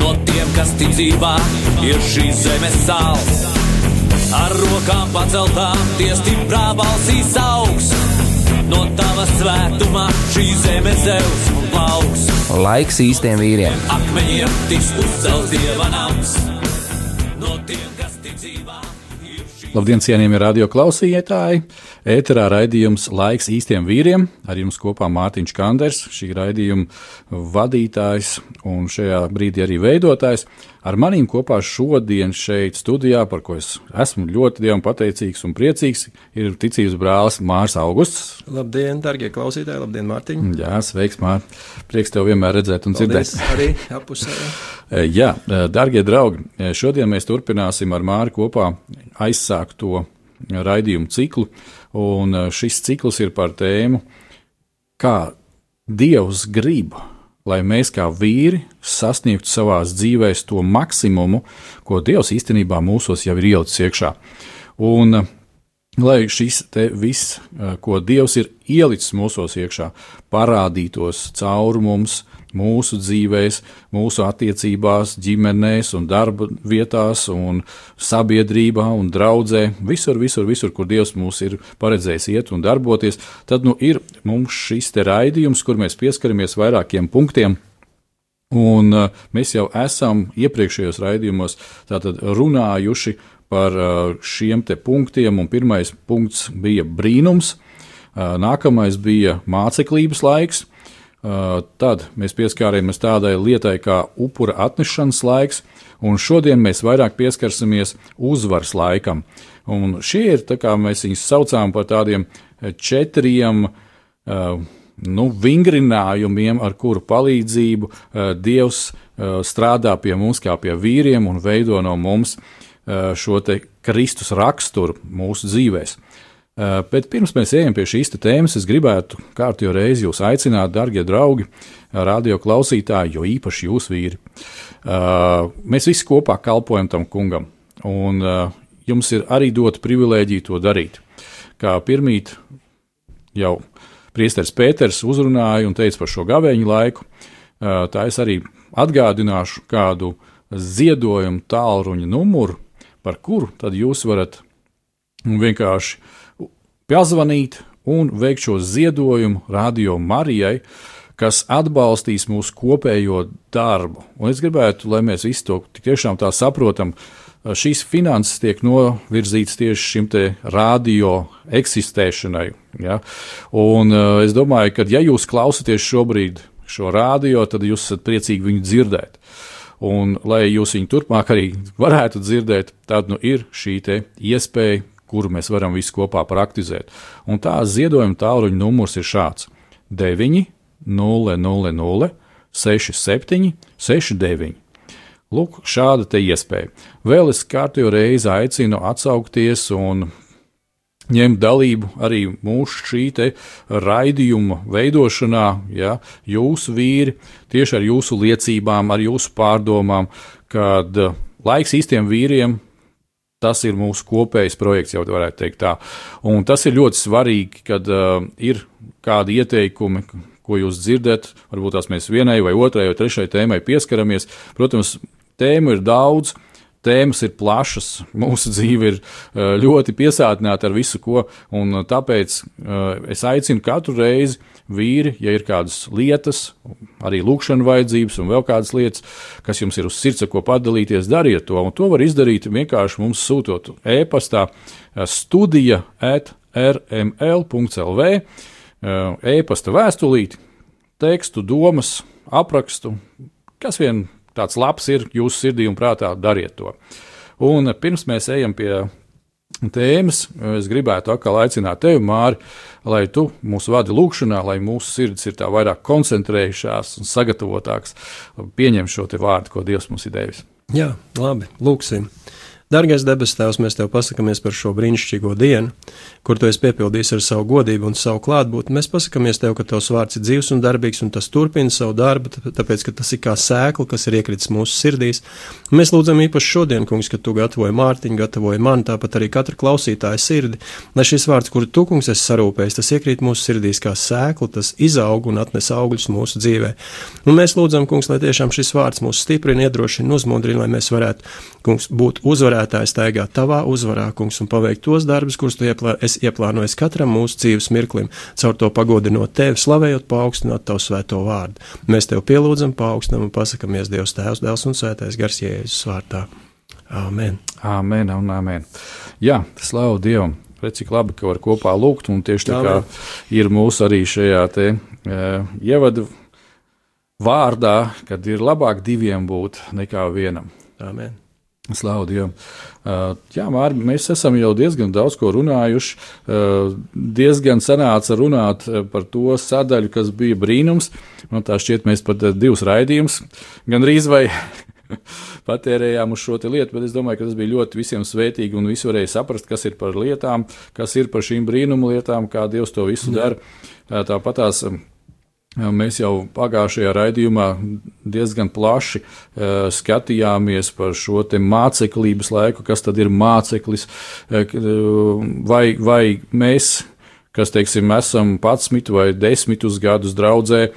no tiem, kas ticībā ir šīs zemes sāls. Ar rokām paceltām, tie stiprā balsīs augs. No tava svētumā šī zeme zeus un plauks. Laiks īstiem vīriem. Akmeņiem tiks uzcelts dieva nams. No tiem, kas ticībā. Labdien, cienījamie radio klausītāji! Ēterā raidījums Laiks īstiem vīriem. Ar jums kopā Mārtiņš Kanders, šī raidījuma vadītājs un šajā brīdī arī veidotājs. Ar maniem kopā šodien šeit studijā, par ko es esmu ļoti Dievam pateicīgs un priecīgs, ir ticības brālis Mārs Augusts. Labdien, darbie klausītāji! Labdien, Mārtiņ! Jā, sveiks, Mār! Prieks tev vienmēr redzēt un Paldies, dzirdēt. arī apusē. Jā, darbie draugi, šodien mēs turpināsim ar Māri kopā aizsākto raidījumu ciklu. Un šis cikls ir par tēmu, kā Dievs grib, lai mēs kā vīri sasniegtu savā dzīvē to maksimumu, ko Dievs īstenībā mūsos jau ir ielicis iekšā. Un lai šis viss, ko Dievs ir ielicis mūsos iekšā, parādītos caur mums, mūsu dzīvēs, mūsu attiecībās, ģimenēs, un darba vietās, un sabiedrībā un draudzē, visur, visur, visur, kur Dievs mūs ir paredzējis iet un darboties, tad nu, ir mums šis te raidījums, kur mēs pieskaramies vairākiem punktiem. Un uh, mēs jau esam iepriekšējos raidījumos runājuši par uh, šiem te punktiem, un pirmais punkts bija brīnums, uh, nākamais bija māceklības laiks, tad mēs pieskārāmies tādai lietai kā upura atnešanas laiks, un šodien mēs vairāk pieskarsimies uzvaras laikam. Un šie ir, kā mēs viņus saucām, par tādiem četriem nu, vingrinājumiem, ar kuru palīdzību Dievs strādā pie mums kā pie vīriem un veido no mums šo Kristus raksturu mūsu dzīvēm. Eh, bet pirms mēs ejam pie šīs tēmas, es gribētu kārtīgi reizi jūs aicināt, darbie draugi, radio klausītāji, jo īpaši jūs vīri. Eh, mēs visi kopā kalpojam tam kungam, un eh, jums ir arī dota privilēģija to darīt. Kā pirmīt jau priesteris Pēters uzrunāja un teica par šo gavēņu laiku, tā es arī atgādināšu kādu ziedojumu tālruņa numuru, par kuru tad jūs varat vienkārši piezvanīt un veikt šo ziedojumu Radio Marijai, kas atbalstīs mūsu kopējo darbu. Un es gribētu, lai mēs visi to tiešām tā saprotam. Šīs finanses tiek novirzītas tieši šim radio eksistēšanai. Ja? Un uh, es domāju, ka, ja jūs klausāties šobrīd šo radio, tad jūs esat priecīgi viņu dzirdēt. Un, lai jūs viņu turpmāk arī varētu dzirdēt, tad nu, ir šī iespēja kuru mēs varam visi kopā praktizēt. Un tā ziedojuma tālruņa numurs ir šāds - 9, 0, 0, 0, 6, 7, 6, 9. Lūk, šāda te iespēja. Vēl es kārtējo reizi aicinu atsaukties un ņemt dalību arī mūsu šī raidījuma veidošanā, ja jūsu vīri, tieši ar jūsu liecībām, ar jūsu pārdomām, kad laiks īstiem vīriem Tas ir mūsu kopējs projekts, jau varētu teikt tā. Un tas ir ļoti svarīgi, kad uh, ir kādi ieteikumi, ko jūs dzirdat. Varbūt tās mēs vienai vai otrai vai trešai tēmai pieskaramies. Protams, tēmu ir daudz. Tēmas ir plašas, mūsu dzīve ir uh, ļoti piesātināta ar visu, ko, un tāpēc uh, es aicinu katru reizi vīri, ja ir kādas lietas, arī lūkšana vajadzības un vēl kādas lietas, kas jums ir uz sirds, ko padalīties, dariet to. Un to var izdarīt vienkārši mums sūtot e-pastā eh, studija at rml.lv, eh, e-pasta vēstulīti, tekstu, domas, aprakstu, kas vien tāds labs ir jūsu sirdī un prātā, dariet to. Un pirms mēs ejam pie tēmas, es gribētu atkal aicināt tevi, Māri, lai tu mūs vadi lūgšanā, lai mūsu sirds ir tā vairāk koncentrējušās un sagatavotākas, pieņem šo vārdu, ko Dievs mums ir devis. Jā, labi, lūksim. Dargais debes Tēvs, mēs Tev pasakāmies par šo brīnišķīgo dienu, kur Tu esi piepildījis ar savu godību un savu klātbūtni. Mēs pasakāmies Tev, ka Tavs vārds ir dzīves un darbīgs, un tas turpina savu darbu, tāpēc, ka tas ir kā sēkla, kas ir iekritis mūsu sirdīs. Mēs lūdzam īpaši šodien, kungs, ka Tu gatavoji Mārtiņu, gatavoji man, tāpat arī katra klausītāja sirdi, lai šis vārds, kuru Tu, kungs, esi sarūpējis, tas iekrīt mūsu sirdīs kā sēkla, tas izaug un atnes augļus mūsu dzīvē. Un mēs lūdzam, kungs, lai tiešām šis vārds mūs stiprina, iedrošina, uzmundrina, lai mēs varētu, kungs, būt uzvarētāji uzvarētājs staigā tavā uzvarā, kungs, un paveikt tos darbus, kurus tu ieplā, ieplānojies katram mūsu dzīves mirklim, caur to pagodinot tevi, slavējot, paaugstinot tavu svēto vārdu. Mēs tev pielūdzam, paaugstinam un pasakamies Dievs Tēvs, Dēls un Svētais Gars Jēzus vārdā. Āmen. Āmen un āmen. Jā, slavu Dievam. Redz, cik labi, ka var kopā lūgt, un tieši tā kā ir mūsu arī šajā te e, ievadu vārdā, kad ir labāk diviem būt nekā vienam. Amen. Uh, jā, Mārķi, mēs esam jau diezgan daudz ko runājuši. Diezgan sanāca runāt par to sadaļu, kas bija brīnums. Man tā šķiet, mēs pat divus raidījumus gan rīz vai patērējām uz šo lietu, bet es domāju, ka tas bija ļoti visiem svētīgi un visi varēja saprast, kas ir par lietām, kas ir par šīm brīnumu lietām, kā Dievs to visu dara. Tāpat tās Mēs jau pagājušajā raidījumā diezgan plaši uh, skatījāmies par šo māceklības laiku, kas tad ir māceklis, uh, vai, vai mēs, kas teiksim, esam 11 vai 10 gadus draudzē,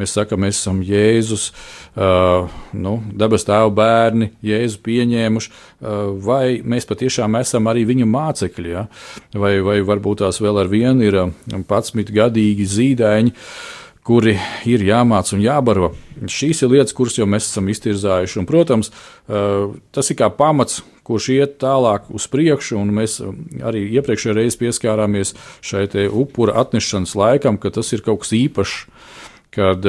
mēs sakām, mēs esam Jēzus, uh, nu, debes tēva bērni, Jēzu pieņēmuši, uh, vai mēs patiešām esam arī viņa mācekļi, ja? vai, vai varbūt tās vēl ar vienu ir 11 gadīgi zīdaiņi. Uh, kuri ir jāmāca un jābaro. Šīs ir lietas, kuras jau mēs esam iztirzājuši. Un, protams, tas ir kā pamats, kurš iet tālāk uz priekšu, un mēs arī iepriekšējā reizē pieskārāmies šai upura atnešanas laikam, ka tas ir kaut kas īpašs. Kad,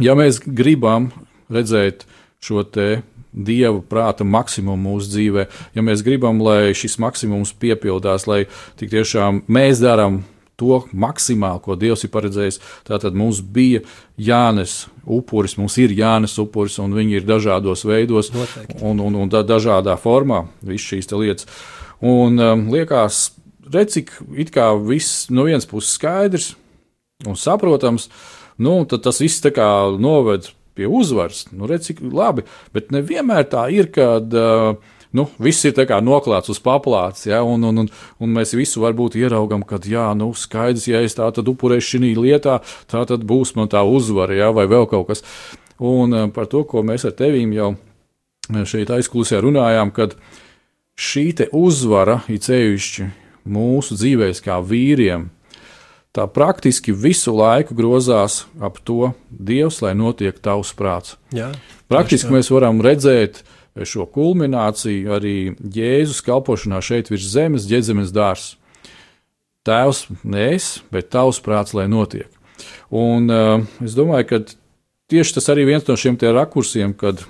ja mēs gribam redzēt šo te Dieva prāta maksimumu mūsu dzīvē, ja mēs gribam, lai šis maksimums piepildās, lai tiešām mēs darām to maksimāli, ko Dievs ir paredzējis. Tātad mums bija jānes upuris, mums ir jānes upuris, un viņi ir dažādos veidos Noteikti. un, un, un da, dažādā formā, visas šīs lietas. Un um, liekas, redz, cik it kā viss no vienas puses skaidrs un saprotams, nu, tad tas viss tā kā noved pie uzvaras. Nu, redz, cik labi, bet nevienmēr tā ir, kad uh, nu, viss ir noklāts uz paplātes, ja, un, un, un, un mēs visu varbūt ieraugam, ka, jā, nu, skaidrs, ja es tā tad upurēšu šī lietā, tā tad būs man tā uzvara, ja, vai vēl kaut kas. Un eh, par to, ko mēs ar tevīm jau eh, šeit aizklusē runājām, kad šī uzvara ir ceļšķi mūsu dzīvēs kā vīriem. Tā praktiski visu laiku grozās ap to Dievs, lai notiek tavs prāts. Jā, praktiski mēs varam redzēt, uh, šo kulmināciju arī Jēzus kalpošanā šeit virs zemes, ģedzemes dārs. Tēvs, ne es, bet tavs prāts, lai notiek. Un uh, es domāju, ka tieši tas arī viens no šiem rakursiem, kad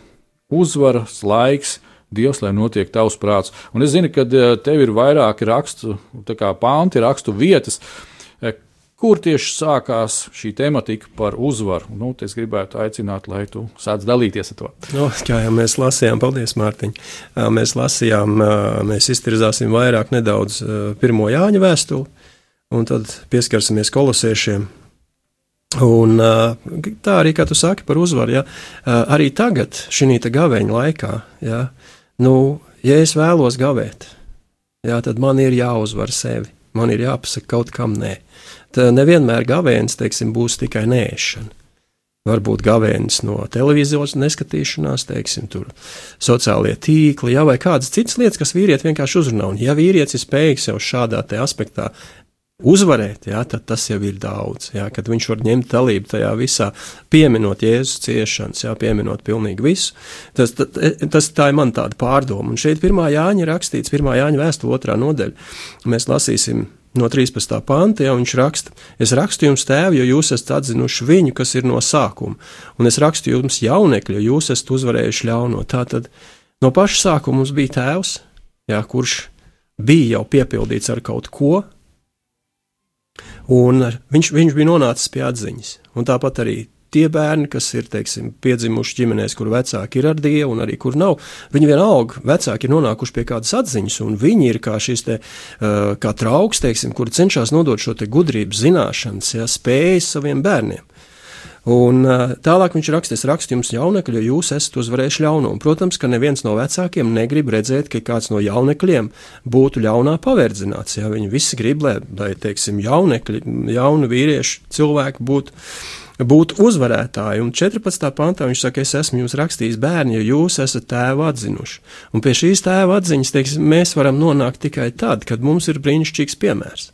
uzvaras laiks, Dievs, lai notiek tavs prāts. Un es zinu, ka uh, tev ir vairāki rakstu, kā panti, rakstu vietas, kur tieši sākās šī tematika par uzvaru. Nu, es gribētu aicināt, lai tu sāc dalīties ar to. No, nu, kā jau mēs lasījām, paldies, Mārtiņ. Mēs lasījām, mēs iztirzāsim vairāk nedaudz pirmo Jāņa vēstuli, un tad pieskarsimies kolosiešiem. Un, tā arī, kā tu saki par uzvaru, ja, arī tagad, šī gaveņa laikā, ja, nu, ja es vēlos gavēt, ja, tad man ir jāuzvar sevi. Man ir jāpasaka kaut kam nē. Tad nevienmēr gavēnis, teiksim, būs tikai nēšana. Varbūt gavēnis no televīzijas neskatīšanās, teiksim, tur sociālie tīkli, jā, vai kādas citas lietas, kas vīrieti vienkārši uzrunā. Un, ja vīrietis ir spējīgs jau šādā aspektā uzvarēt, jā, tad tas jau ir daudz. Jā, kad viņš var ņemt dalību tajā visā, pieminot Jēzus ciešanas, jā, pieminot pilnīgi visu. Tas, tas, tā ir man tāda pārdoma. Un šeit pirmā Jāņa rakstīts, pirmā Jāņa vēstu otrā nodaļa. Mēs lasīsim no 13. panta, ja viņš raksta, es rakstu jums tēvu, jo jūs esat atzinuši viņu, kas ir no sākuma, un es rakstu jums jaunekļu, jo jūs esat uzvarējuši ļauno. Tātad no paša sākuma mums bija tēvs, jā, kurš bija jau piepildīts ar kaut ko, un viņš, viņš bija nonācis pie atziņas, un tāpat arī tie bērni, kas ir teiksim, piedzimuši ģimenēs, kur vecāki ir ar dievu, un arī kur nav, viņi vienalga vecāki ir nonākuši pie kādas atziņas, un viņi ir kā šis te, uh, kā trauks, teiksim, kur cenšas nodot šo gudrības, zināšanas, ja, spējas saviem bērniem. Un uh, tālāk viņš rakstīs, rakstu jums jaunekļi, jo jūs esat uzvarējuši ļaunumu. Protams, ka neviens no vecākiem negrib redzēt, ka kāds no jaunekļiem būtu ļaunā paverdzināts. Ja? Viņi visi grib, lai, lai teiksim, jaunekļi, jauni vīrieši, cilvēki būtu būt uzvarētāji. Un 14. pantā viņš saka, es esmu jums rakstījis bērni, jo jūs esat tēvu atzinuši. Un pie šīs tēva atziņas teiksim, mēs varam nonākt tikai tad, kad mums ir brīnišķīgs piemērs.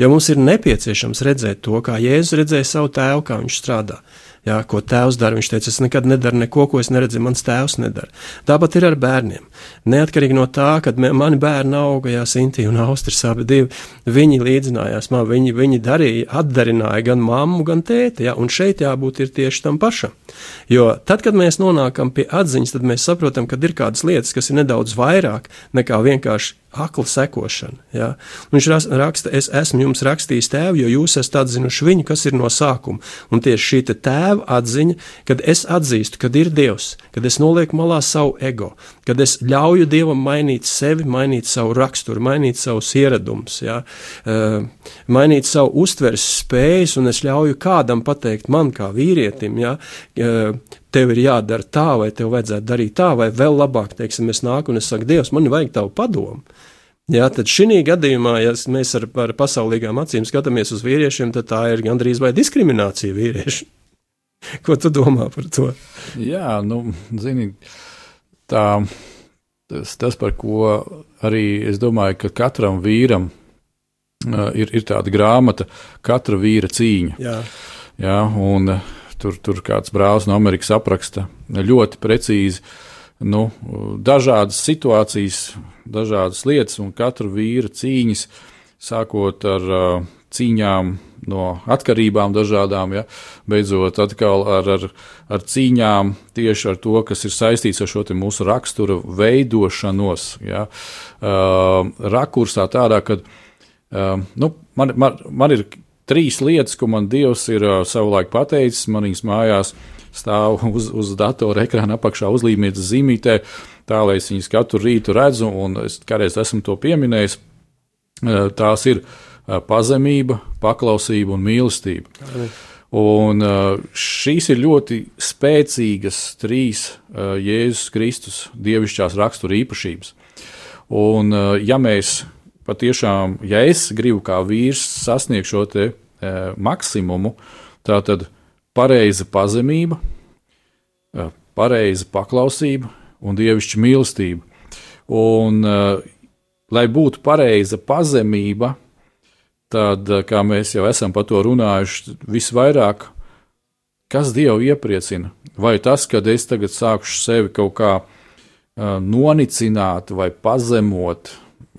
Jo mums ir nepieciešams redzēt to, kā Jēzus redzēja savu tēvu, kā viņš strādā jā, ko tēvs dara. Viņš teica, es nekad nedaru neko, ko es neredzēju, mans tēvs nedara. Tāpat ir ar bērniem. Neatkarīgi no tā, kad mani bērni auga, jā, Sintīna un Austris abi divi, viņi līdzinājās man, viņi, viņi darīja, atdarināja gan mammu, gan tēti, jā, un šeit jābūt ir tieši tam pašam. Jo tad, kad mēs nonākam pie atziņas, tad mēs saprotam, ka ir kādas lietas, kas ir nedaudz vairāk nekā vienkārši akla sekošana. Ja? Viņš raksta, es esmu jums rakstījis tēvu, jo jūs esat atzinuši viņu, kas ir no sākuma. Un tieši šī tēva atziņa, kad es atzīstu, kad ir Dievs, kad es nolieku malā savu ego, kad es ļauju Dievam mainīt sevi, mainīt savu raksturu, mainīt savus ieradumus, ja? uh, mainīt savu uztveres spējas, un es ļauju kādam pateikt man kā vīrietim, ja? Tev ir jādara tā, vai tev vajadzētu darīt tā, vai vēl labāk, teiksim, es nāku un es saku, Dievs, man vajag tavu padomu. Jā, tad šī gadījumā, ja mēs ar, ar pasaulīgām acīm skatāmies uz vīriešiem, tad tā ir gandrīz vai diskriminācija vīrieši. Ko tu domā par to? Jā, nu, zini, tā, tas, tas, par ko arī es domāju, ka katram vīram uh, ir, ir tāda grāmata, katra vīra cīņa. Jā. Jā, un uh, Tur, tur kāds brālis no Amerikas apraksta ļoti precīzi nu, dažādas situācijas, dažādas lietas, un katra vīra cīņas, sākot ar uh, cīņām no atkarībām dažādām, ja, beidzot atkal ar, ar, ar cīņām tieši ar to, kas ir saistīts ar šo mūsu rakstura veidošanos, ja, uh, rakursā tādā, ka uh, nu, man, man, man ir trīs lietas, ko man Dievs ir uh, savulaik pateicis. Manīs mājās stāv uz, uz datora ekrāna apakšā uzlīmītas zīmītē, tā lai es viņas katru rītu redzu, un es kādreiz esmu to pieminējis. Uh, tās ir uh, pazemība, paklausība un mīlestība. Un šīs ir ļoti spēcīgas trīs Jēzus Kristus dievišķās rakstura īpašības. Un, ja mēs patiešām, ja es gribu kā vīrs sasniegt šo te maksimumu. Tā tad pareiza pazemība, e, pareiza paklausība un dievišķa mīlestība. Un, e, lai būtu pareiza pazemība, tad, kā mēs jau esam par to runājuši, visvairāk, kas Dievu iepriecina? Vai tas, ka es tagad sākšu sevi kaut kā nonicināt vai pazemot,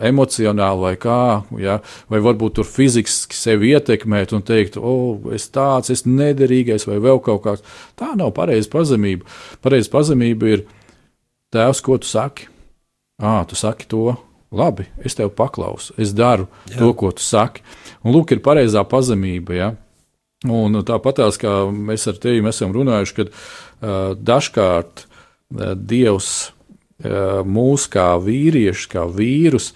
emocionāli vai kā, ja, vai varbūt tur fiziski sevi ietekmēt un teikt, o, oh, es tāds, es nederīgais vai vēl kaut kāds. Tā nav pareiza pazemība. Pareiza pazemība ir tēvs, ko tu saki. Ā, tu saki to, labi, es tev paklausu, es daru Jā. to, ko tu saki. Un lūk, ir pareizā pazemība. Ja? Un tāpatās, kā mēs ar tevi esam runājuši, kad uh, dažkārt uh, Dievs mūs kā vīriešus, kā vīrus,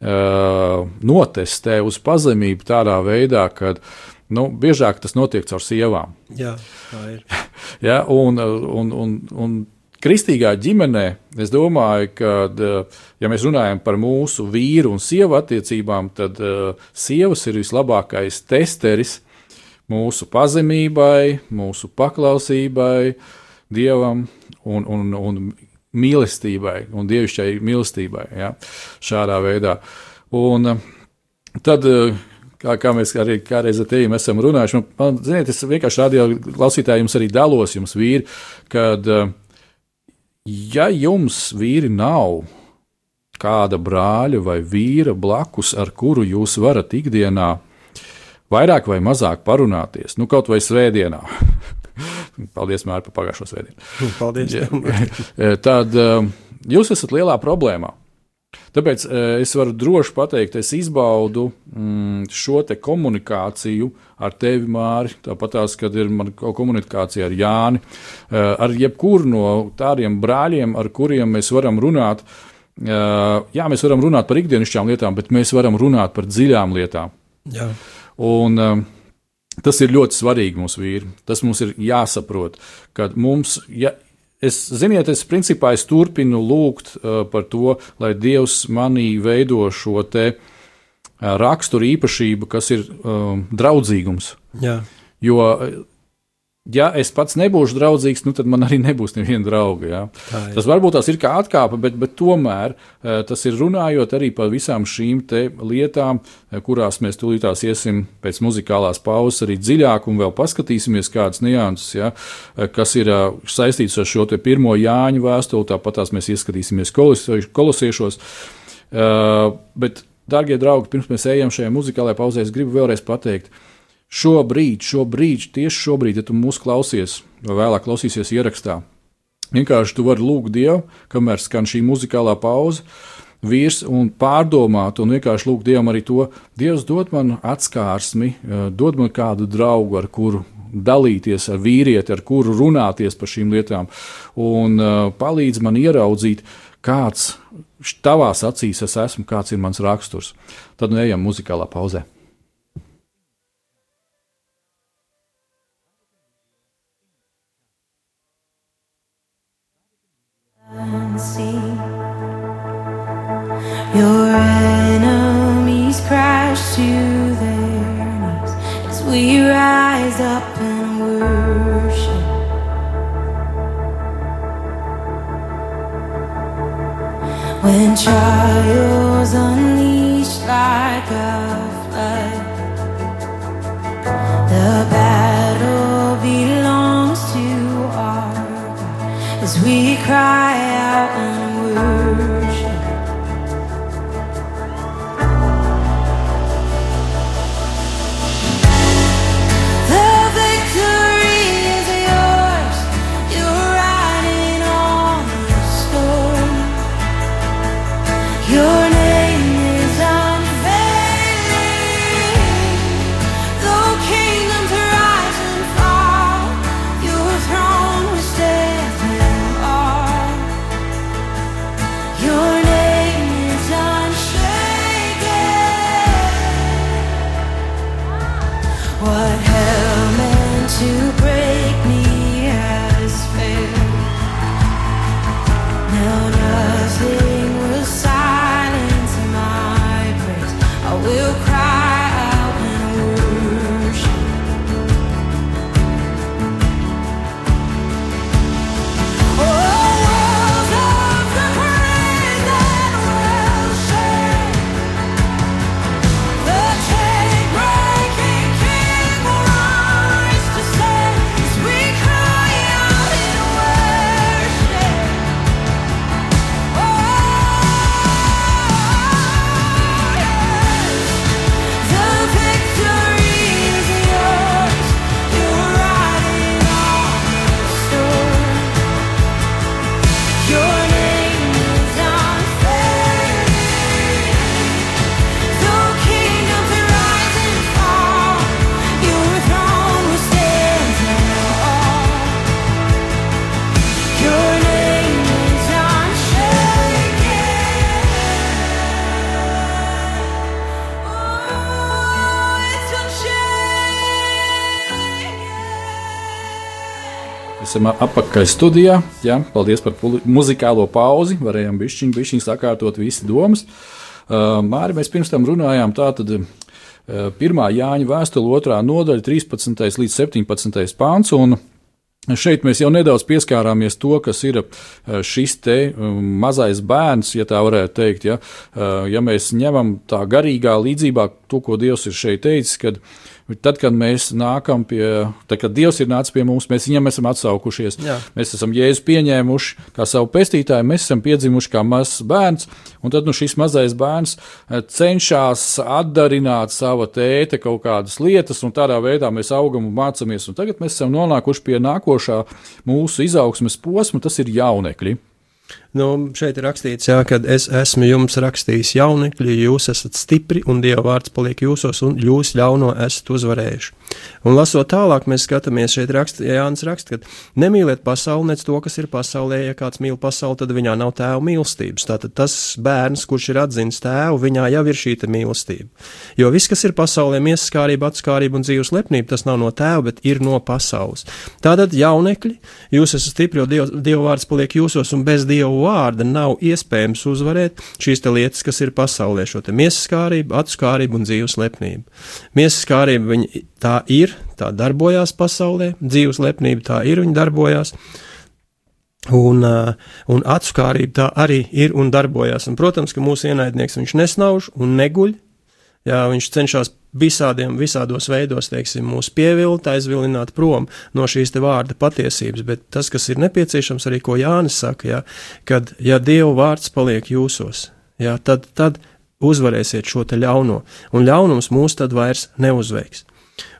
notestē uz pazemību tādā veidā, ka nu, biežāk tas notiek caur sievām. Jā, tā ir. ja, un, un, un, un kristīgā ģimenē, es domāju, ka, ja mēs runājam par mūsu vīru un sievu attiecībām, tad uh, sievas ir vislabākais testeris mūsu pazemībai, mūsu paklausībai, dievam un, un, un mīlestībai un dievišķai mīlestībai. Ja, šādā veidā. Un eh, tad, eh, kā, kā mēs arī kādreiz ar tevi esam runājuši, man, man ziniet, es vienkārši radio klausītājiem arī dalos, jums vīri, kad, eh, ja jums vīri nav kāda brāļa vai vīra blakus, ar kuru jūs varat ikdienā vairāk vai mazāk parunāties, nu kaut vai svētdienā, Paldies, Mārķis, par pagājušo svētdienu. Paldies. Ja, tad um, jūs esat lielā problēmā. Tāpēc es varu droši pateikt, es izbaudu mm, šo komunikāciju ar tevi, Māri. Tāpat tās, kad ir mana komunikācija ar Jāni, ar jebkuru no tādiem brāļiem, ar kuriem mēs varam runāt. Jā, mēs varam runāt par ikdienišķām lietām, bet mēs varam runāt par dziļām lietām. Jā. Un, tas ir ļoti svarīgi mums, vīri. Tas mums ir jāsaprot, ka mums, ja, Es, ziniet, es principā es turpinu lūgt uh, par to, lai Dievs manī veido šo te uh, raksturu īpašību, kas ir um, draudzīgums. Jā. Jo ja es pats nebūšu draudzīgs, nu, tad man arī nebūs neviena drauga. Ja? Tas varbūt tās ir kā atkāpe, bet, bet tomēr eh, tas ir runājot arī par visām šīm lietām, eh, kurās mēs tūlītās iesim pēc muzikālās pauzes arī dziļāk un vēl paskatīsimies kādas nianses, ja? Eh, kas ir saistīts ar šo pirmo Jāņu vēstuli, tāpat tās mēs ieskatīsimies kolosiešos. Uh, bet, darbie draugi, pirms mēs ejam šajā muzikālajā pauzē, es gribu vēlreiz pateikt, uh, Šobrīd, šobrīd, tieši šobrīd, ja tu mūs klausies, vai vēlāk klausīsies ierakstā, vienkārši tu vari lūgt Dievu, kamēr skan šī muzikālā pauze, vīrs un pārdomāt, un vienkārši lūgt Dievam arī to, Dievs dod man atskārsmi, eh, dod man kādu draugu, ar kuru dalīties ar vīrieti, ar kuru runāties par šīm lietām, un uh, palīdz man ieraudzīt, kāds tavās acīs es esmu, kāds ir mans raksturs. Tad nu ejam muzikālā pauzē. Your enemies crash to their knees as we rise up and worship. When trials unleash like a flood, the battle belongs to our God as we cry Esam apakaļ studijā. Jā, paldies par muzikālo pauzi. Varējām bišķiņu, bišķiņu sakārtot visi domas. Uh, Māri, mēs pirms tam runājām tātad. uh, Pirmā Jāņa vēstule, otrā nodaļa, 13. līdz 17. pāns. Šeit mēs jau nedaudz pieskārāmies to, kas ir uh, šis te mazais bērns, ja tā varētu teikt. Ja, Uh, ja mēs ņemam tā garīgā līdzībā to, ko Dievs ir šeit teicis, kad Tad, kad mēs nākam pie, tad, kad Dievs ir nācis pie mums, mēs viņam esam atsaukušies. Jā. Mēs esam Jēzu pieņēmuši kā savu pestītāju, mēs esam piedzimuši kā mazs bērns, un tad nu, šis mazais bērns eh, cenšas atdarināt sava tēta kaut kādas lietas, un tādā veidā mēs augam un mācāmies. Un tagad mēs esam nonākuši pie nākošā mūsu izaugsmes posma, tas ir jaunekļi. Nu, šeit ir rakstīts, jā, ka es esmu jums rakstījis jaunekļi, jūs esat stipri un Dieva vārds paliek jūsos un jūs ļauno esat uzvarējuši. Un lasot tālāk, mēs skatāmies šeit rakst, Jānis raksta, ka nemīliet pasauli, nec to, kas ir pasaulē, ja kāds mīl pasauli, tad viņā nav tēva mīlestības. Tātad tas bērns, kurš ir atzinis tēvu, viņā jau ir šī mīlestība. Jo viss, kas ir pasaulē, miesaskārība, atskārība un dzīves lepnība, tas nav no tēva, bet ir no pasaules. Tātad jaunekļi, jūs esat stipri, jo Dieva vārds paliek jūsos un bez Dieva vārda nav iespējams uzvarēt šīs lietas, kas ir pasaulē, šo miesaskārību, atskārību un dzīves lepnību. Miesaskārība viņa tā ir, tā darbojās pasaulē, dzīves lepnība tā ir, viņa darbojās. Un, un atskārība tā arī ir un darbojas. Un, protams, ka mūsu ienaidnieks viņš nesnauž un neguļ. Jā, viņš cenšas visādiem, visādos veidos, teiksim, mūs pievilt, aizvilināt prom no šīs vārda patiesības, bet tas, kas ir nepieciešams, arī ko Jānis saka, jā, kad, ja Dieva vārds paliek jūsos, jā, tad, tad uzvarēsiet šo te ļauno, un ļaunums mūs tad vairs neuzveiks.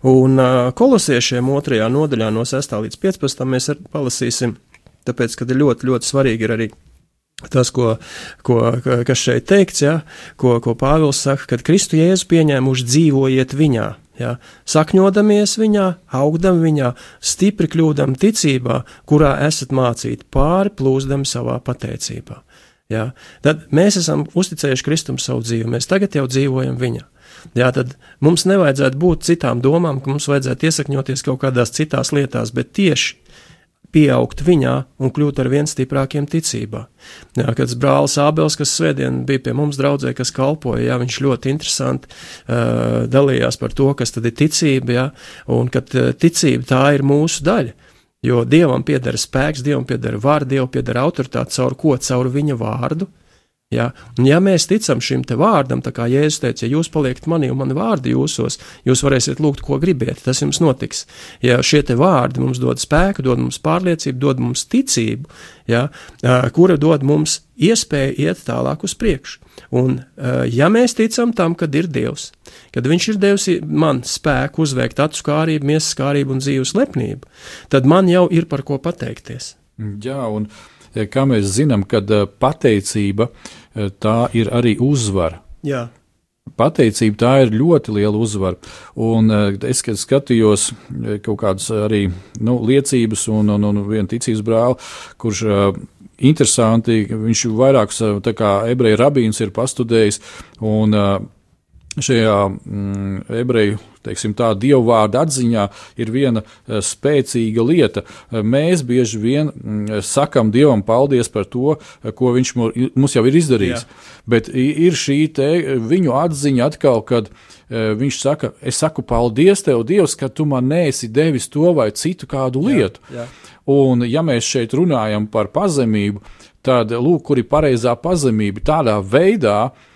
Un kolosiešiem otrajā nodaļā no 6 līdz 15 mēs palasīsim, tāpēc, ka ļoti, ļoti svarīgi ir arī tas, ko, ko, kas šeit teikts, ja, ko, ko Pāvils saka, kad Kristu Jēzu pieņēmuši dzīvojiet viņā. Ja, sakņodamies viņā, augdam viņā, stipri kļūdam ticībā, kurā esat mācīti pāri plūzdam savā pateicībā. Ja, tad mēs esam uzticējuši Kristum savu dzīvi, mēs tagad jau dzīvojam viņā. Jā, tad mums nevajadzētu būt citām domām, ka mums vajadzētu iesakņoties kaut kādās citās lietās, bet tieši pieaugt viņā un kļūt ar vien stiprākiem ticībā. Jā, kad brālis Ābels, kas svētdien bija pie mums draudzē, kas kalpoja, jā, viņš ļoti interesanti uh, dalījās par to, kas tad ir ticība, jā, un ka ticība tā ir mūsu daļa. Jo Dievam pieder spēks, Dievam pieder vārds, Dievam pieder autoritāte caur ko? Caur viņa vārdu, Ja? Un ja mēs ticam šim vārdam, tā kā Jēzus teica, ja jūs paliekat manī un mani vārdi jūsos, jūs varēsiet lūgt, ko gribiet, tas jums notiks. Ja šie vārdi mums dod spēku, dod mums pārliecību, dod mums ticību, ja, kura dod mums iespēju iet tālāk uz priekšu. Un ja mēs ticam tam, kad ir Dievs, kad Viņš ir devis man spēku uzveikt acu skārību, miesas skārību un dzīves lepnību, tad man jau ir par ko pateikties. Jā, un kā mēs zinām, kad pateicība uh, Eh, tā ir arī uzvara. Jā. Pateicība tā ir ļoti liela uzvara. Un eh, es, kad skatījos eh, kaut kādas arī nu, liecības, un, un, un viena ticības brāli, kurš interesanti, viņš vairākus kā ebreju rabīns ir pastudējis, un šajā mm, ebreju teiksim, tā dievu vārdu atziņā ir viena eh, spēcīga lieta. Eh, mēs bieži vien mm, sakam Dievam paldies par to, eh, ko Viņš mums jau ir izdarījis. Jā. Bet ir šī viņu atziņa atkal, kad viņš saka, es saku paldies tev, Dievs, ka tu man neesi devis to vai citu kādu lietu. Jā, jā. Un ja mēs šeit runājam par pazemību, tad lūk, kur ir pareizā pazemība tādā veidā, uh,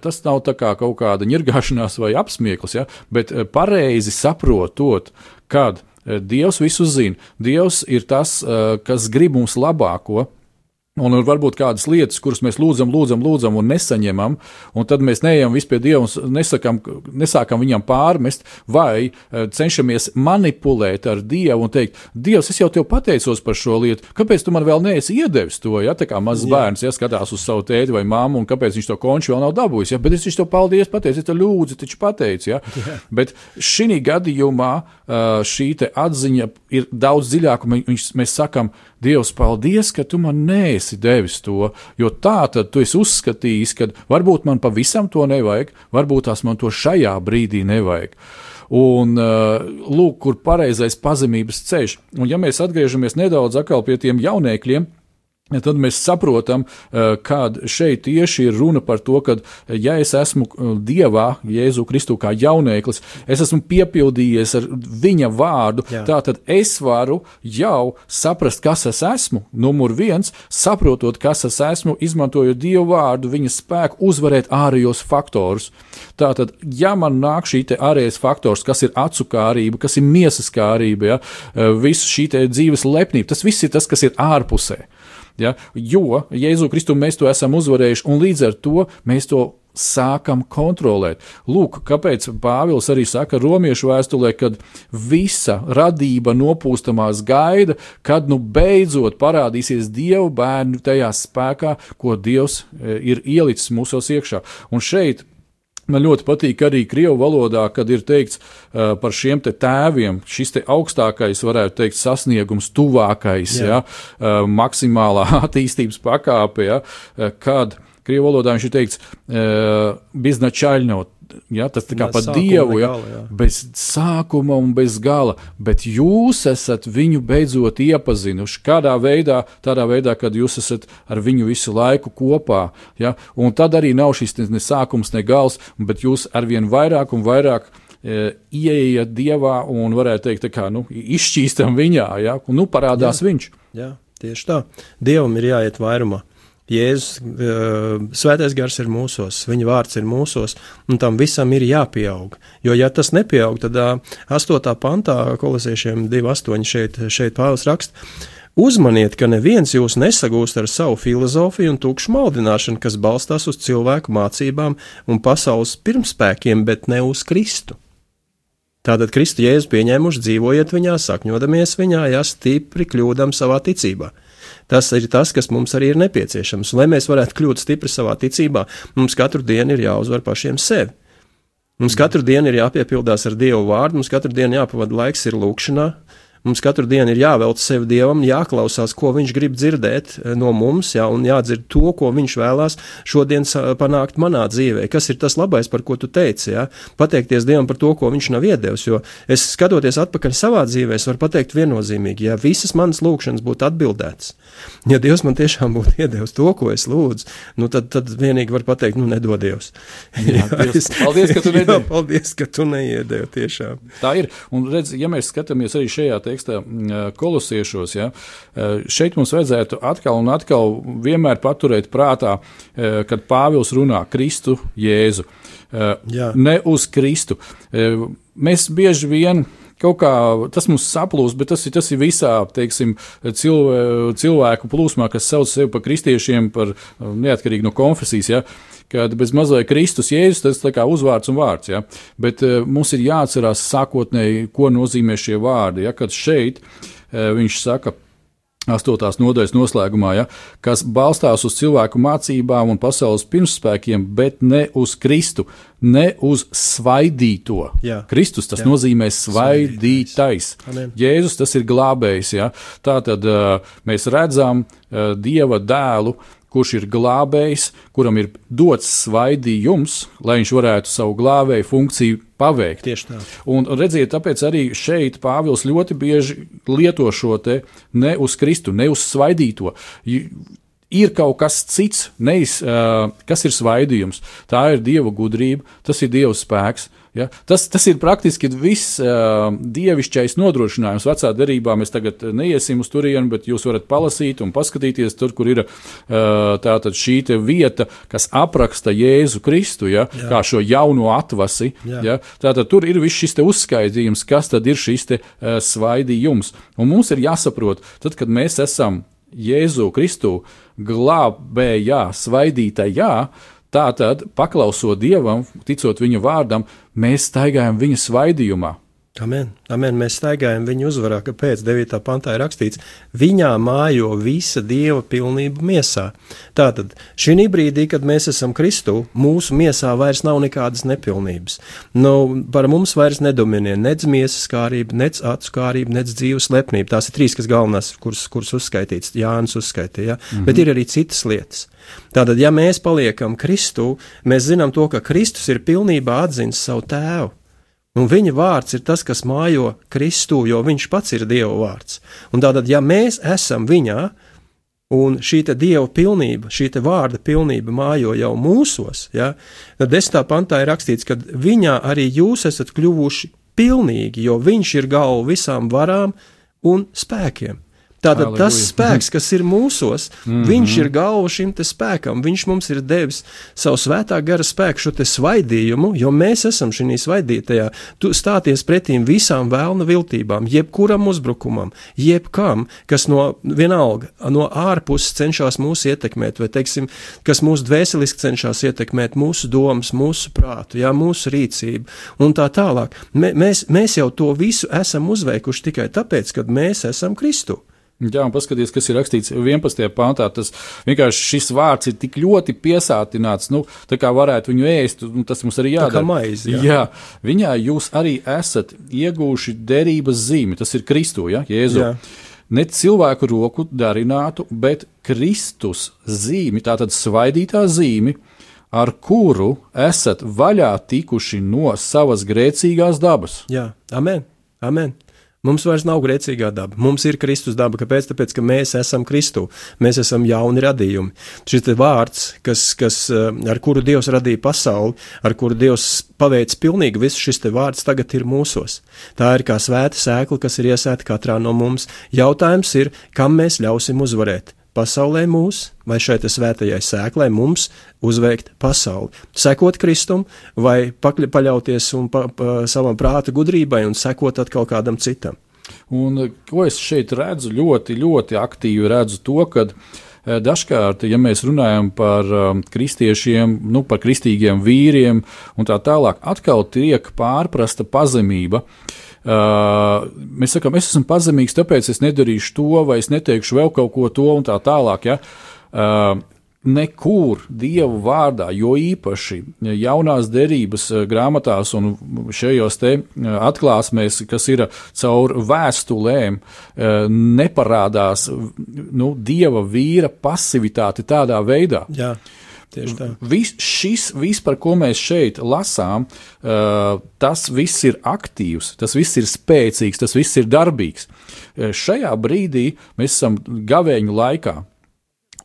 tas nav kā kaut kāda ņirgāšanās vai apsmieklis, ja? bet eh, pareizi saprotot, kad eh, Dievs visu zina. Dievs ir tas, kas grib mums labāko, Un ir varbūt kādas lietas, kuras mēs lūdzam, lūdzam, lūdzam un nesaņemam, un tad mēs neejam vispār pie Dieva un nesakam, nesākam viņam pārmest, vai eh, cenšamies manipulēt ar Dievu un teikt, Dievs, es jau tev pateicos par šo lietu, kāpēc tu man vēl neesi iedevis to? Ja tā kā mazs bērns ja, skatās uz savu tēti vai māmu, un kāpēc viņš to konču vēl nav dabūjis, ja, bet es tev paldies, pateicu, es tev lūdzu, taču pateicu. Ja. Jā. Bet šī gadījumā eh, šī atziņa ir daudz dziļāka, mēs, mēs sakam, Dievs, paldies, ka tu man neesi devis to, jo tā tad tu esi uzskatījis, ka varbūt man pavisam to nevajag, varbūt tās man to šajā brīdī nevajag. Un uh, lūk, kur pareizais pazemības ceļš. Un ja mēs atgriežamies nedaudz pie tiem jauniekļiem, Tad mēs saprotam, eh, ka šeit tieši ir runa par to, ka, eh, ja es esmu eh, Dievā, Jēzu Kristu kā jauneklis, es esmu piepildījies ar viņa vārdu, Jā. tad es varu jau saprast, kas es esmu. Numur viens, saprotot, kas es esmu, izmantojot Dievu vārdu, viņa spēku uzvarēt ārējos faktorus. Tātad, ja man nāk šī ārējais faktors, kas ir acu kārība, kas ir miesas kārība, ja, visu šī dzīves lepnība, tas viss ir tas, kas ir ārpusē. Ja? Jo Jēzu Kristu mēs to esam uzvarējuši, un līdz ar to mēs to sākam kontrolēt. Lūk, kāpēc Pāvils arī saka romiešu vēstulē, kad visa radība nopūstamās gaida, kad nu beidzot parādīsies Dieva bērnu tajā spēkā, ko Dievs e, ir ielicis mūsos iekšā. Un šeit Man ļoti patīk arī krievu valodā, kad ir teikts uh, par šiem te tēviem, šis te augstākais, varētu teikt, sasniegums, tuvākais, Jā. ja, uh, maksimālā attīstības pakāpe, ja, uh, kad krievu valodā viņš ir teikts uh, biznačaļņot, Ja, tas ir kā pa dievu, ja, gala, jā. bez sākuma un bez gala, bet jūs esat viņu beidzot iepazinuši. Kādā veidā? Tādā veidā, kad jūs esat ar viņu visu laiku kopā. Ja, un tad arī nav šis ne sākums, ne gals, bet jūs arvien vairāk un vairāk e, ieejat dievā un, varētu teikt, kā, nu, izšķīstam viņā, ja, un nu parādās jā, viņš. Jā, tieši tā. Dievam ir jāiet vairumā. Jēzus, svētais gars ir mūsos, viņa vārds ir mūsos, un tam visam ir jāpieaug. Jo, ja tas nepieaug, tad 8. pantā, kolosiešiem 2,8 šeit, šeit Pāvils raksta. Uzmaniet, ka neviens jūs nesagūst ar savu filozofiju un tukšu maldināšanu, kas balstās uz cilvēku mācībām un pasaules pirmspēkiem, bet ne uz Kristu. Tātad Kristu jēzu pieņēmuši, dzīvojiet viņā, sakņodamies viņā, ja stipri kļūdam savā ticībā. Tas ir tas, kas mums arī ir nepieciešams. Lai mēs varētu kļūt stipri savā ticībā, mums katru dienu ir jāuzvar pašiem sevi. Mums katru dienu ir jāpiepildās ar Dievu vārdu, mums katru dienu jāpavada laiks ir lūkšanā, Mums katru dienu ir jāvelc sev dievam, jāklausās, ko viņš grib dzirdēt eh, no mums, jā, un jādzird to, ko viņš vēlās šodien panākt manā dzīvē. Kas ir tas labais, par ko tu teici? Jā? Pateikties Dievam par to, ko viņš nav iedevis. Jo es skatoties atpakaļ savā dzīvē, varu pateikt viennozīmīgi, ja visas manas lūkšanas būtu atbildētas, ja Dievs man tiešām būtu iedevis to, ko es lūdzu, nu tad, tad vienīgi var pateikt, nu nedod Dievs. Jā, jā, Dievs paldies, ka tu. Jā, paldies, ka tu neiedevi tiešām. Tā ir. Un redz, ja mēs skatāmies arī šajā te tekstā kolosiešos. Ja, šeit mums vajadzētu atkal un atkal vienmēr paturēt prātā, kad Pāvils runā Kristu Jēzu. Jā. Ne uz Kristu. Mēs bieži vien kaut kā tas mums saplūst, bet tas ir, tas ir visā teiksim, cilvēku plūsmā, kas sauc sevi par kristiešiem, par neatkarīgi no konfesijas. Ja? Kad bez mazliet Kristus Jēzus tas ir uzvārds un vārds. Ja? Bet uh, mums ir jāatcerās sākotnēji, ko nozīmē šie vārdi. Ja? Kad šeit uh, viņš saka, Astotās nodaļas noslēgumā, ja, kas balstās uz cilvēku mācībām un pasaules pirmspēkiem, bet ne uz Kristu, ne uz svaidīto. Jā. Kristus tas jā. nozīmē svaidītais. svaidītais. Jēzus tas ir glābējs. Ja. Tā tad uh, mēs redzam uh, Dieva dēlu, kurš ir glābējs, kuram ir dots svaidījums, lai viņš varētu savu glābēju funkciju paveikt. Tieši tā. Un redziet, tāpēc arī šeit Pāvils ļoti bieži lieto šo te ne uz Kristu, ne uz svaidīto. Ir kaut kas cits, neiz, uh, kas ir svaidījums. Tā ir Dieva gudrība, tas ir Dieva spēks. Ja? Tas, tas ir praktiski viss uh, dievišķais nodrošinājums. Vecā derībā mēs tagad neiesim uz turieni, bet jūs varat palasīt un paskatīties tur, kur ir uh, šī vieta, kas apraksta Jēzu Kristu, ja? Jā. kā šo jauno atvasi. Jā. Ja? Tātad tur ir viss šis uzskaitījums, kas tad ir šis te, uh, svaidījums. Un mums ir jāsaprot, tad, kad mēs esam Jēzu Kristu glābējā, svaidītajā, Tātad, paklausot Dievam, ticot Viņa vārdam, mēs staigājam Viņa svaidījumā. Amen. Amen. Mēs staigājam viņa uzvarā, kāpēc 9. pantā ir rakstīts, viņā mājo visa dieva pilnība miesā. Tātad šī brīdī, kad mēs esam Kristu, mūsu miesā vairs nav nekādas nepilnības. Nu, par mums vairs nedominē nec miesas kārība, nec acu kārība, nec dzīves lepnība. Tās ir trīs, kas galvenās, kuras, kuras uzskaitīts, Jānis uzskaitīja, ja? -hmm. bet ir arī citas lietas. Tātad, ja mēs paliekam Kristu, mēs zinām to, ka Kristus ir pilnībā atzīst savu tēvu. Un viņa vārds ir tas, kas mājo Kristu, jo viņš pats ir Dieva vārds. Un tātad, ja mēs esam viņā, un šī Dieva pilnība, šī vārda pilnība mājo jau mūsos, ja, tad desmitā pantā ir rakstīts, ka viņā arī jūs esat kļuvuši pilnīgi, jo viņš ir galva visām varām un spēkiem. Tātad Halleluja. tas spēks, kas ir mūsos, mm -hmm. viņš ir galva šim spēkam. Viņš mums ir devis savu svētā gara spēku, šo svaidījumu, jo mēs esam šī svaidītajā. Tu stāties pretīm visām vēlna viltībām, jebkuram uzbrukumam, jebkam, kas no vienalga, no ārpuses cenšas mūs ietekmēt, vai teiksim, kas mūsu dvēseliski cenšas ietekmēt mūsu domas, mūsu prātu, jā, mūsu rīcību un tā tālāk. Mē, mēs, mēs jau to visu esam uzveikuši tikai tāpēc, ka mēs esam Kristu. Jā, un paskatieties, kas ir rakstīts 11. pāntā. Tas vienkārši šis vārds ir tik ļoti piesātināts, nu, tā kā varētu viņu ēst, un tas mums arī Tā kā jādara. maize, jā. jā, viņā jūs arī esat iegūši derības zīmi, tas ir Kristu, ja, Jēzu. Jā. Ne cilvēku roku darinātu, bet Kristus zīmi, tātad svaidītā zīmi, ar kuru esat vaļā tikuši no savas grēcīgās dabas. Jā, amen. amen. Mums vairs nav grēcīgā daba. Mums ir Kristus daba. Kāpēc? Tāpēc, ka mēs esam Kristu. Mēs esam jauni radījumi. Šis vārds, kas, kas, eh, ar kuru Dievs radīja pasauli, ar kuru Dievs paveic pilnīgi visu, šis vārds tagad ir mūsos. Tā ir kā svēta sēkla, kas ir iesēta katrā no mums. Jautājums ir, kam mēs ļausim uzvarēt? Pasaulē mūs, vai šai svētajai sēklai mums uzveikt pasauli. Sekot Kristum, vai pakļa, paļauties un pa, pa, savam prāta gudrībai un sekot atkal kādam citam. Un, eh, ko es šeit redzu, ļoti, ļoti aktīvi redzu to, ka eh, dažkārt, ja mēs runājam par um, kristiešiem, nu, par kristīgiem vīriem un tā tālāk, atkal tiek pārprasta pazemība. Uh, mēs sakām, es esmu pazemīgs, tāpēc es nedarīšu to, vai es neteikšu vēl kaut ko to un tā tālāk. Ja? Uh, nekur Dievu vārdā, jo īpaši jaunās derības eh, grāmatās un šajos te eh, atklāsmēs, kas ir caur vēstulēm, eh, neparādās nu, Dieva vīra pasivitāte tādā veidā. Jā. Tieši tā. Vis, šis, viss, par ko mēs šeit lasām, uh, tas viss ir aktīvs, tas viss ir spēcīgs, tas viss ir darbīgs. Uh, šajā brīdī mēs esam gavēņu laikā.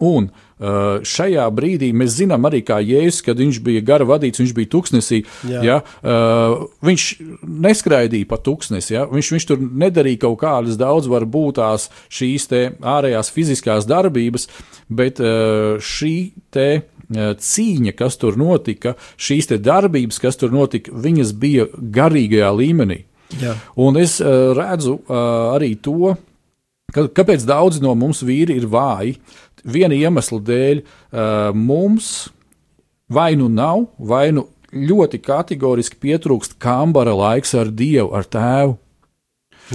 Un uh, šajā brīdī mēs zinām arī, kā Jēzus, kad viņš bija gara vadīts, viņš bija tuksnesī. Jā. Ja, uh, viņš neskraidīja pa tuksnesi, ja, viņš, viņš tur nedarīja kaut kādas daudz varbūt tās šīs ārējās fiziskās darbības, bet uh, šī te cīņa, kas tur notika, šīs darbības, kas tur notika, viņas bija garīgajā līmenī. Jā. Un es uh, redzu uh, arī to, ka, kāpēc daudzi no mums vīri ir vāji. Viena iemesla dēļ uh, mums vai nu nav, vai nu ļoti kategoriski pietrūkst kambara laiks ar Dievu, ar Tēvu.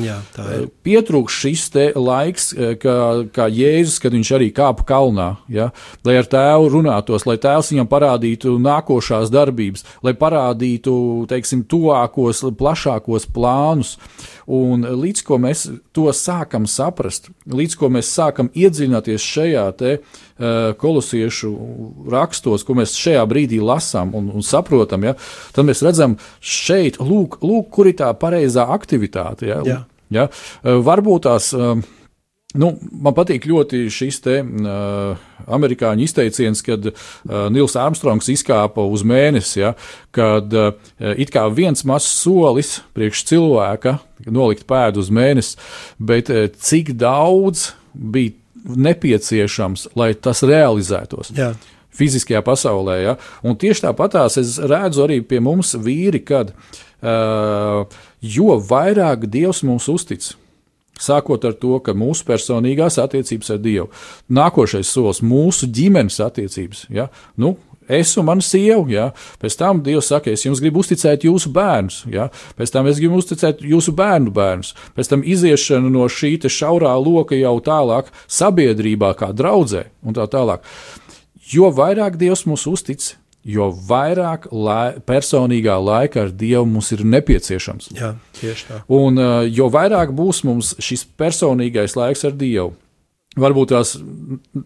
Jā, tā ir. Pietrūkst šis laiks, eh, kā, kā Jēzus, kad viņš arī kāpa kalnā, ja, lai ar tēvu runātos, lai tēvs viņam parādītu nākošās darbības, lai parādītu, teiksim, tuvākos, plašākos plānus. Un līdz ko mēs to sākam saprast, līdz ko mēs sākam iedziļināties šajā te uh, kolosiešu rakstos, ko mēs šajā brīdī lasām un, un saprotam, ja, tad mēs redzam šeit, lūk, lūk kur ir tā pareizā aktivitāte. Ja, Jā. Ja? Uh, varbūt tās. Uh, Nu, man patīk ļoti šis te uh, amerikāņu izteiciens, kad uh, Nils Armstrongs izkāpa uz mēnesi, ja, kad uh, it kā viens mazs solis priekš cilvēka nolikt pēdu uz mēnesi, bet uh, cik daudz bija nepieciešams, lai tas realizētos Jā. fiziskajā pasaulē. Ja? Un tieši tāpatās es redzu arī pie mums vīri, kad uh, jo vairāk Dievs mums uztic. Sākot ar to, ka mūsu personīgās attiecības ar Dievu, nākošais solis - mūsu ģimenes attiecības. Ja? Nu, Es un mana sieva, ja? pēc tam Dievs saka, es jums gribu uzticēt jūsu bērnus, ja? pēc tam es gribu uzticēt jūsu bērnu bērnus, pēc tam iziešana no šī šaurā loka jau tālāk sabiedrībā, kā draudzē un tā tālāk. Jo vairāk Dievs mums uztic, jo vairāk lai, personīgā laika ar Dievu mums ir nepieciešams. Jā, tieši tā. Un uh, jo vairāk būs mums šis personīgais laiks ar Dievu. Varbūt tās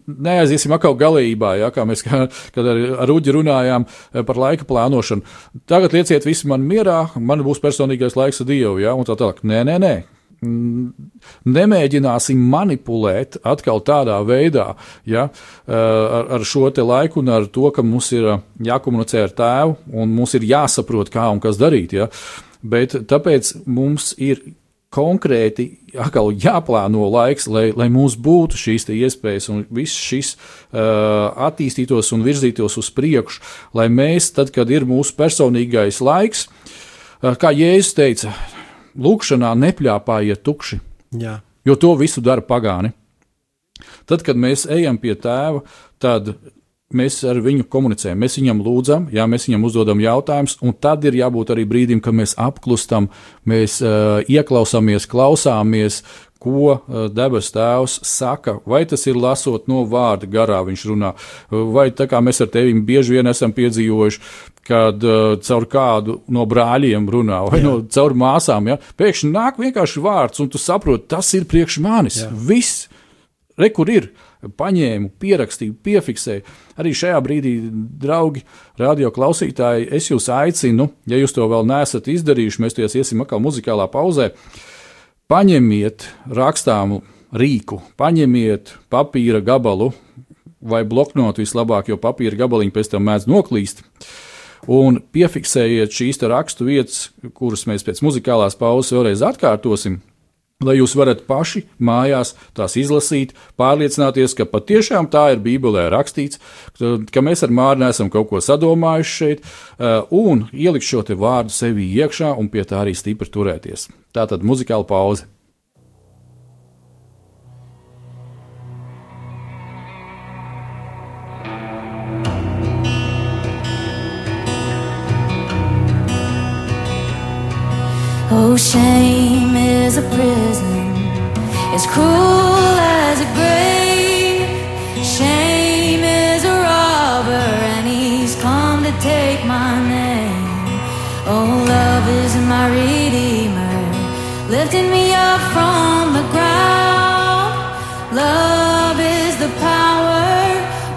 neaiziesim atkal galībā, ja, kā mēs kā, ar, ar Uģi runājām eh, par laika plānošanu. Tagad lieciet visi man mierā, man būs personīgais laiks ar Dievu, ja, un tā tālāk. Nē, nē, nē. Mm, Nemēģināsim manipulēt atkal tādā veidā ja, eh, ar, ar šo te laiku un ar to, ka mums ir eh, jākomunicē ar tēvu un mums ir jāsaprot, kā un kas darīt. Ja. Bet tāpēc mums ir konkrēti atkal jāplāno laiks, lai, lai mums būtu šīs iespējas un viss šis uh, attīstītos un virzītos uz priekšu, lai mēs, tad, kad ir mūsu personīgais laiks, uh, kā Jēzus teica, lūkšanā nepļāpājiet tukši, Jā. jo to visu dara pagāni. Tad, kad mēs ejam pie tēva, tad mēs ar viņu komunicējam, mēs viņam lūdzam, jā, mēs viņam uzdodam jautājumus, un tad ir jābūt arī brīdim, kad mēs apklustam, mēs uh, ieklausāmies, klausāmies, ko debes tēvs saka, vai tas ir lasot no vārda garā, viņš runā, vai tā kā mēs ar tevi bieži vien esam piedzīvojuši, kad uh, caur kādu no brāļiem runā, vai Jā. no caur māsām, ja, pēkšņi nāk vienkārši vārds, un tu saproti, tas ir priekš manis, Jā. viss, re, kur ir paņēmu, pierakstīju, piefiksēju. Arī šajā brīdī, draugi, radio klausītāji, es jūs aicinu, ja jūs to vēl neesat izdarījuši, mēs ties iesim atkal muzikālā pauzē. Paņemiet rakstāmu rīku, paņemiet papīra gabalu vai bloknotu vislabāk, jo papīra gabaliņi pēc tam mēdz noklīst. Un piefiksējiet šīs rakstu vietas, kuras mēs pēc muzikālās pauzes vēlreiz atkārtosim, lai jūs varat paši mājās tās izlasīt, pārliecināties, ka patiešām tā ir Bībelē rakstīts, ka mēs ar Mārnu esam kaut ko sadomājuši šeit, eh, un ielikt šo vārdu sevī iekšā un pie tā arī stipri turēties. Tā tad muzikāla pauze. Oh, shame is a prison, as cruel as a grave. Shame is a robber, and he's come to take my name. Oh, love is my redeemer, lifting me up from the ground. Love is the power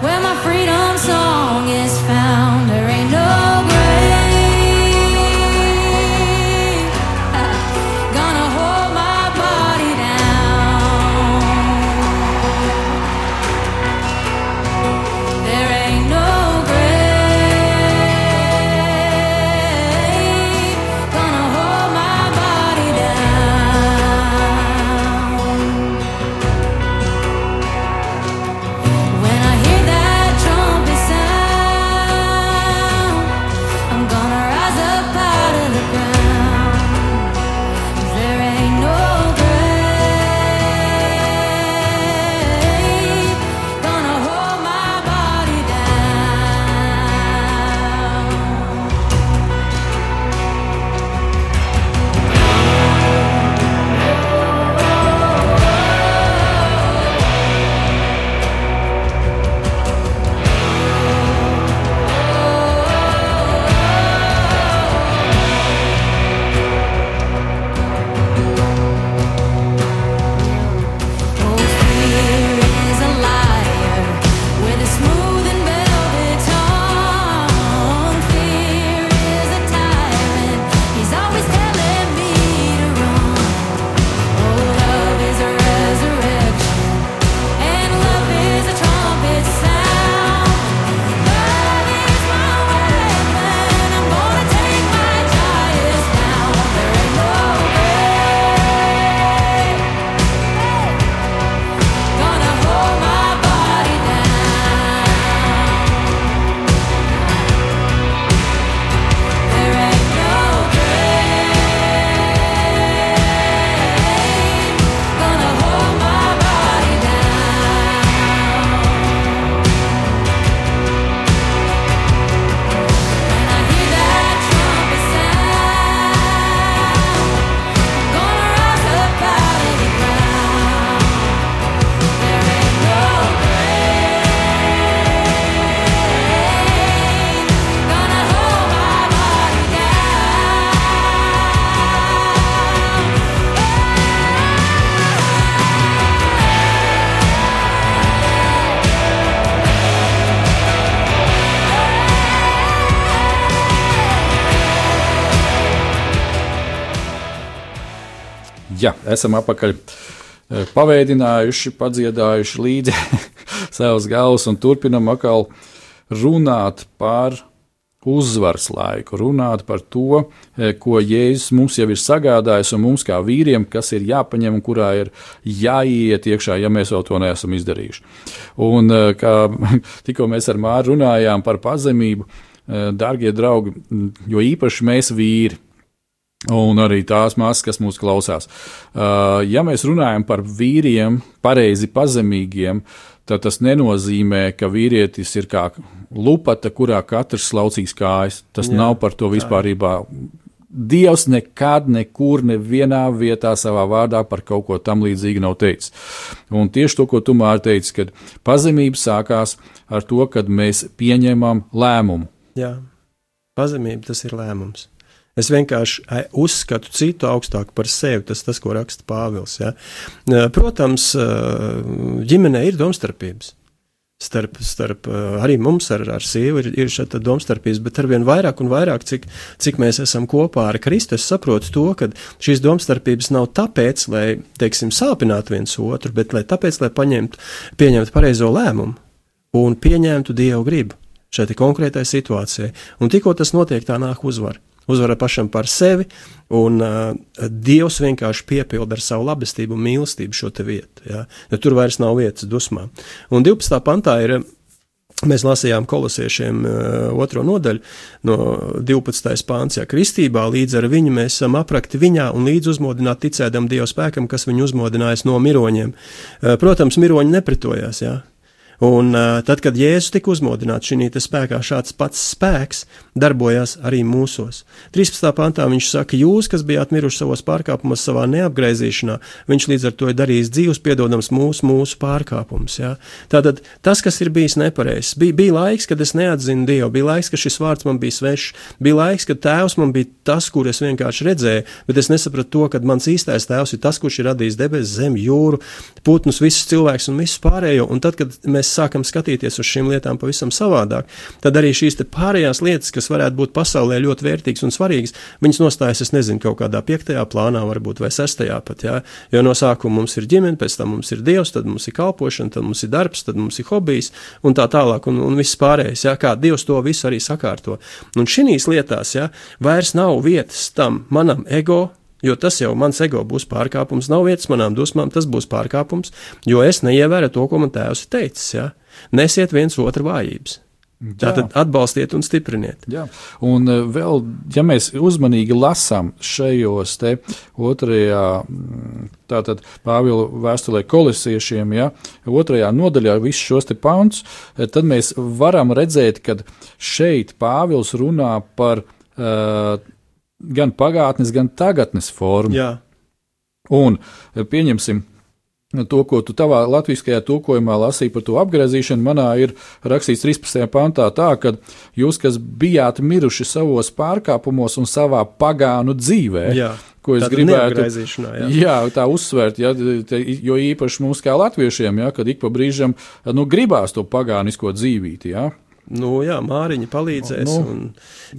where my freedom's song Jā, esam apakaļ. Eh, paveidinājuši, padziedājuši līdzi savas galvas un turpinam atkal runāt par uzvaras laiku, runāt par to, eh, ko Jēzus mums jau ir sagādājis, un mums kā vīriem, kas ir jāpaņem un kurā ir jāiet iekšā, ja mēs vēl to neesam izdarījuši. Un eh, kā tikko mēs ar Māru runājām par pazemību, darbie draugi, jo īpaši mēs vīri. Un arī tās māsas, kas mūs klausās. Ja mēs runājam par vīriem, pareizi pazemīgiem, tad tas nenozīmē, ka vīrietis ir kā lupata, kurā katrs slaucīs kājas. Tas Jā, nav par to vispārībā. Dievs nekad, nekur, nevienā vietā savā vārdā par kaut ko tam līdzīgu nav teicis. Un tieši to, ko tu māri teici, kad pazemība sākās ar to, kad mēs pieņemam lēmumu. Jā, pazemība tas ir lēmums. Es vienkārši uzskatu citu augstāku par sevi. Tas ir tas, ko raksta Pāvils. Ja? Protams, ģimenē ir domstarpības starp, starp arī mums ar, ar sievu ir, ir šāda domstarpības, bet arvien vairāk un vairāk, cik, cik mēs esam kopā ar Kristu, es saprotu to, ka šīs domstarpības nav tāpēc, lai, teiksim, sāpinātu viens otru, bet lai tāpēc, lai paņemtu, pieņemtu pareizo lēmumu un pieņemtu Dievu gribu šai konkrētai situācijai. Un tikko tas notiek, tā nāk uzvara uzvara pašam par sevi, un uh, Dievs vienkārši piepilda ar savu labestību un mīlestību šo vietu. Ja? Jo tur vairs nav vietas dusmām. Un 12. pantā ir. Mēs lasījām kolosiešiem otro nodaļu no 12. pāns. Ja kristībā līdz ar viņu mēs esam aprakti viņā un līdz uzmodināti ticēdam Dieva spēkam, kas viņu uzmodinājis no miroņiem. Protams, miroņi nepretojās, jā, Un tad, kad Jēzus tika uzmodināts šī spēkā, šāds pats spēks darbojās arī mūsos. 13. pantā viņš saka, jūs, kas bijāt miruši savos pārkāpumos, savā neapgaizīšanā, viņš līdz ar to ir darījis dzīvus, piedodams mūsu, mūsu pārkāpumus. Ja? Tātad tas, kas ir bijis nepareizs, bija, bija laiks, kad es neatzinu Dievu, bija laiks, kad šis vārds man bija svešs, bija laiks, kad tēvs man bija tas, kur es vienkārši redzēju, bet es nesapratu to, ka mans īstais tēvs ir tas, kurš ir radījis debesis, zemi, jūru, putnus, visus cilvēkus un visu pārējo. Un tad, kad mēs mēs sākam skatīties uz šīm lietām pavisam savādāk, tad arī šīs pārējās lietas, kas varētu būt pasaulē ļoti vērtīgas un svarīgas, viņas nostājas, es nezinu, kaut kādā piektajā plānā, varbūt vai sestajā pat. Jā. Jo no sākuma mums ir ģimene, pēc tam mums ir dievs, tad mums ir kalpošana, tad mums ir darbs, tad mums ir hobijs un tā tālāk, un, un viss pārējais. Jā, kā Dievs to visu arī sakārto. Un šīs lietās jā, vairs nav vietas tam manam ego jo tas jau mans ego būs pārkāpums, nav vietas manām dusmām, tas būs pārkāpums, jo es neievēru to, ko man tēvs ir teicis. Ja? Nesiet viens otru vājības. Tātad atbalstiet un stipriniet. Jā. Un eh, vēl, ja mēs uzmanīgi lasām šajos te otrajā, tātad Pāvila vēstulē kolosiešiem, ja, otrajā nodaļā visus šos te pants, eh, tad mēs varam redzēt, ka šeit Pāvils runā par uh, gan pagātnes, gan tagadnes formu. Jā. Un pieņemsim to, ko tu tavā latviskajā tulkojumā lasīji par to apgriezīšanu, manā ir rakstīts 13. pantā tā, ka jūs, kas bijāt miruši savos pārkāpumos un savā pagānu dzīvē, jā. ko es gribētu jā. Jā, tā uzsvērt, ja, te, jo īpaši mums kā latviešiem, ja, kad ik pa brīžam nu, gribās to pagānisko dzīvīti. Ja. Nu, jā, Māriņa palīdzēs, nu, un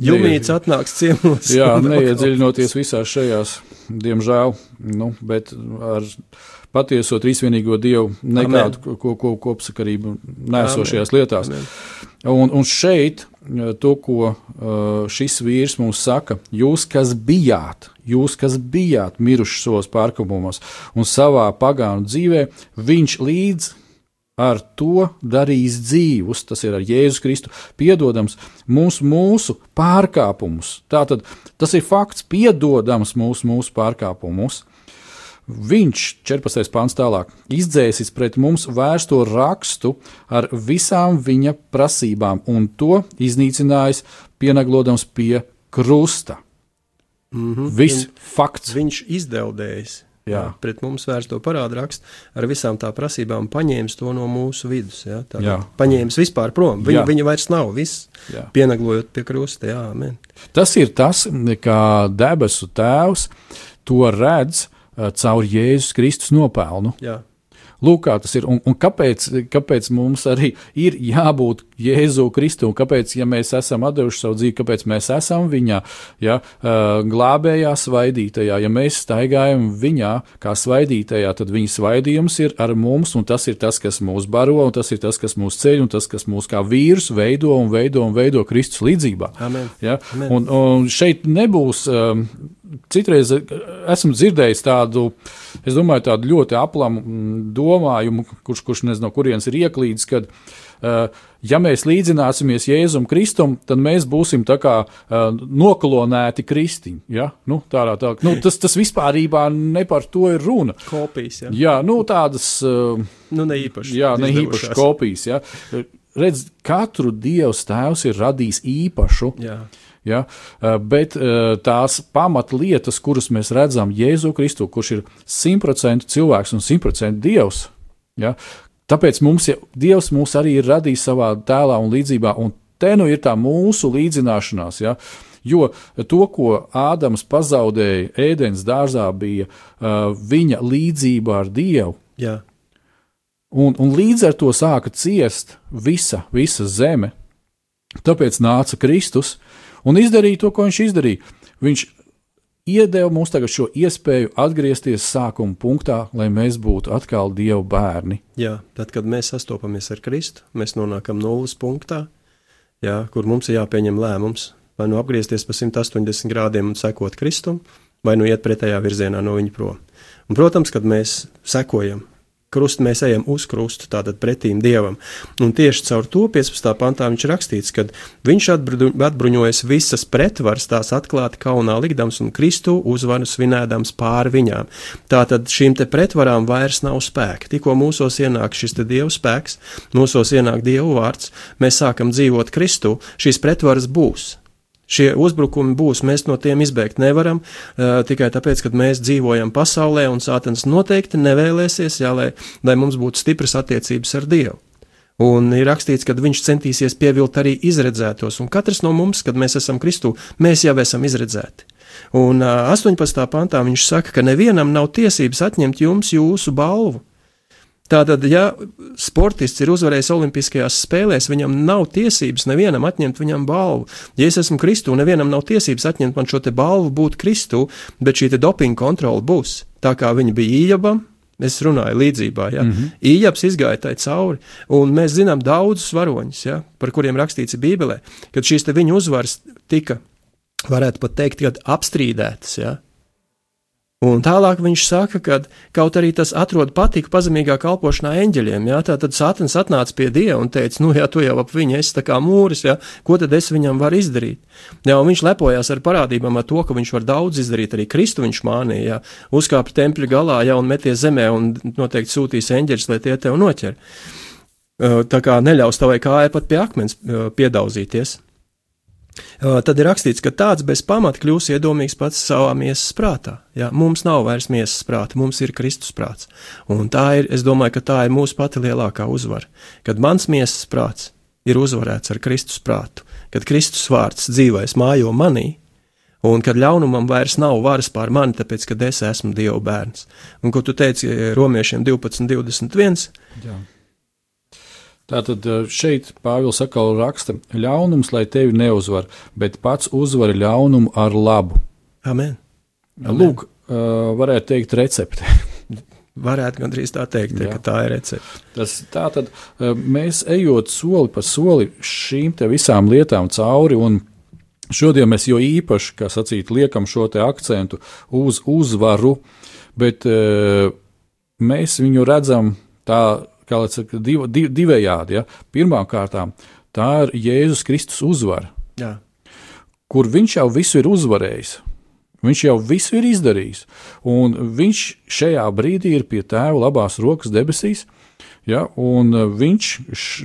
Junīts atnāks ciemos. Jā, neiedziļinoties visās šajās, diemžēl, nu, bet ar patieso trīsvienīgo dievu nekādu ko, ko, ko, kopsakarību nēsošajās Amen. lietās. Amen. Un, un šeit to, ko šis vīrs mums saka, jūs, kas bijāt, jūs, kas bijāt miruši savos pārkāpumos un savā pagānu dzīvē, viņš līdz ar to darīs dzīvus, tas ir ar Jēzus Kristu, piedodams mūsu, mūsu pārkāpumus. Tātad tas ir fakts, piedodams mūsu, mūsu pārkāpumus. Viņš, 14. pāns tālāk, izdzēsis pret mums vērsto rakstu ar visām viņa prasībām un to iznīcinājis, pieneglodams pie krusta. Mm -hmm. Viss fakts. Viņš izdeldējis jā. pret mums vērsto parādu rakstu ar visām tā prasībām, paņēmis to no mūsu vidus. Jā, tā, jā. Paņēmis vispār prom. Viņa, jā. viņa vairs nav, viss jā. pieneglojot pie krusta. Jā, amen. Tas ir tas, kā debesu tēvs to redz uh, caur Jēzus Kristus nopelnu. Jā. Lūk, kā tas ir. Un, un kāpēc, kāpēc mums arī ir jābūt Jēzu Kristu? Kāpēc, ja mēs esam devuši savu dzīvi, kāpēc mēs esam viņā, ja, glābējā, svaidītajā? Ja mēs staigājam viņā, kā svaidītajā, tad viņa svaidījums ir ar mums, un tas ir tas, kas mūs baro, un tas ir tas, kas mūs ceļ, un tas, kas mūs kā vīrus veido un veido un veido Kristus līdzībā. Amen. Ja? Amen. Un, un šeit nebūs. Um, citreiz esmu dzirdējis tādu, es domāju, tādu ļoti aplamu mm, domājumu, kurš, kurš nezinu, no kurienes ir ieklīdis, kad, uh, ja mēs līdzināsimies Jēzum Kristum, tad mēs būsim tā kā uh, nokolonēti kristiņi. Ja? Nu, tādā, tā, nu, tas, tas vispārībā ne par to ir runa. Kopijas, jā. Jā, nu tādas. Nu, ne īpaši. Jā, ne īpaši kopijas. Ja? Redz, katru dievs tēvs ir radījis īpašu. Jā. Ja, bet tās pamatlietas, kuras mēs redzam Jēzu Kristu, kurš ir simtprocentīgi cilvēks un simtprocentīgi dievs, ja, tāpēc mums, Dievs mūs arī ir radījis savā tēlā un līdzībā, un te nu ir tā mūsu līdzināšanās. Ja, Jo to, ko Ādams pazaudēja ēdienas dārzā, bija uh, viņa līdzība ar Dievu. Jā. Un, un līdz ar to sāka ciest visa, visa zeme. Tāpēc nāca Kristus un izdarīja to, ko viņš izdarīja. Viņš iedeva mums tagad šo iespēju atgriezties sākuma punktā, lai mēs būtu atkal Dieva bērni. Jā, tad, kad mēs sastopamies ar Kristu, mēs nonākam nulles punktā, jā, kur mums ir jāpieņem lēmums. Vai nu apgriezties pa 180 grādiem un sekot Kristum, vai nu iet pretējā virzienā no viņa prom. Un, protams, kad mēs sekojam krustu mēs ejam uz krustu, tātad pretīm dievam. Un tieši caur to 15. pantā viņš rakstīts, ka viņš atbruņojas visas pretvaras, tās atklāti kaunā likdams un Kristu uzvaru svinēdams pāri viņām. Tātad šīm te pretvarām vairs nav spēka. Tikko mūsos ienāk šis te dievu spēks, mūsos ienāk dievu vārds, mēs sākam dzīvot Kristu, šīs pretvaras būs. Šie uzbrukumi būs, mēs no tiem izbēgt nevaram, uh, tikai tāpēc, ka mēs dzīvojam pasaulē, un Sātans noteikti nevēlēsies, jā, lai, lai mums būtu stipras attiecības ar Dievu. Un ir rakstīts, ka viņš centīsies pievilt arī izredzētos, un katrs no mums, kad mēs esam Kristū, mēs jau esam izredzēti. Un uh, 18. pantā viņš saka, ka nevienam nav tiesības atņemt jums jūsu balvu. Tātad, ja sportists ir uzvarējis Olimpiskajās spēlēs, viņam nav tiesības nevienam atņemt viņam balvu. Ja es esmu Kristū, nevienam nav tiesības atņemt man šo te balvu būt Kristū, bet šī dopinga kontrole būs. Tā kā viņa bija Ījabam, es runāju līdzībā, ja. mm -hmm. Ījabs izgāja tai cauri, un mēs zinām daudzus varoņus, ja, par kuriem rakstīts Bībelē, kad šīs te viņa uzvaras tika, varētu pat teikt, apstrīdētas, ja. Un tālāk viņš saka, ka kaut arī tas atrod patiku pazemīgā kalpošanā eņģeļiem, jā, tā tad Sātans atnāca pie Dieva un teica, nu, jā, tu jau ap viņu esi tā kā mūris, jā, ko tad es viņam varu izdarīt? Jā, un viņš lepojās ar parādībām ar to, ka viņš var daudz izdarīt, arī Kristu viņš mānīja, jā, uzkāpa tempļa galā, jā, un meties zemē un noteikti sūtīs eņģeļus, lai tie tev noķer. Tā kā neļaus tavai kājai pat pie akmens piedauzīties. Tad ir rakstīts, ka tāds bez pamata kļūs iedomīgs pats savā miesas prātā. Ja? Mums nav vairs miesas prāta, mums ir Kristus prāts. Un tā ir, es domāju, ka tā ir mūsu pati lielākā uzvara. Kad mans miesas prāts ir uzvarēts ar Kristus prātu, kad Kristus vārds dzīvais mājo manī, un kad ļaunumam vairs nav varas pār mani, tāpēc, ka es esmu Dieva bērns. Un, ko tu teici romiešiem 12, 21? Jā. Tātad šeit Pāvils atkal raksta, ļaunums, lai tevi neuzvar, bet pats uzvar ļaunumu ar labu. Amen. Amen. Lūk, varētu teikt, recepte. Varētu gandrīz tā teikt, Jā. ka tā ir recepte. Tas, tā tad mēs ejot soli pa soli šīm visām lietām cauri, un šodien mēs jo īpaši, kā sacīt, liekam šo akcentu uz uzvaru, bet mēs viņu redzam tā kā lai saka, div, div, divējādi. Ja? Pirmkārt, tā ir Jēzus Kristus uzvara, Jā. kur viņš jau visu ir uzvarējis. Viņš jau visu ir izdarījis, un viņš šajā brīdī ir pie tēva labās rokas debesīs, ja, un viņš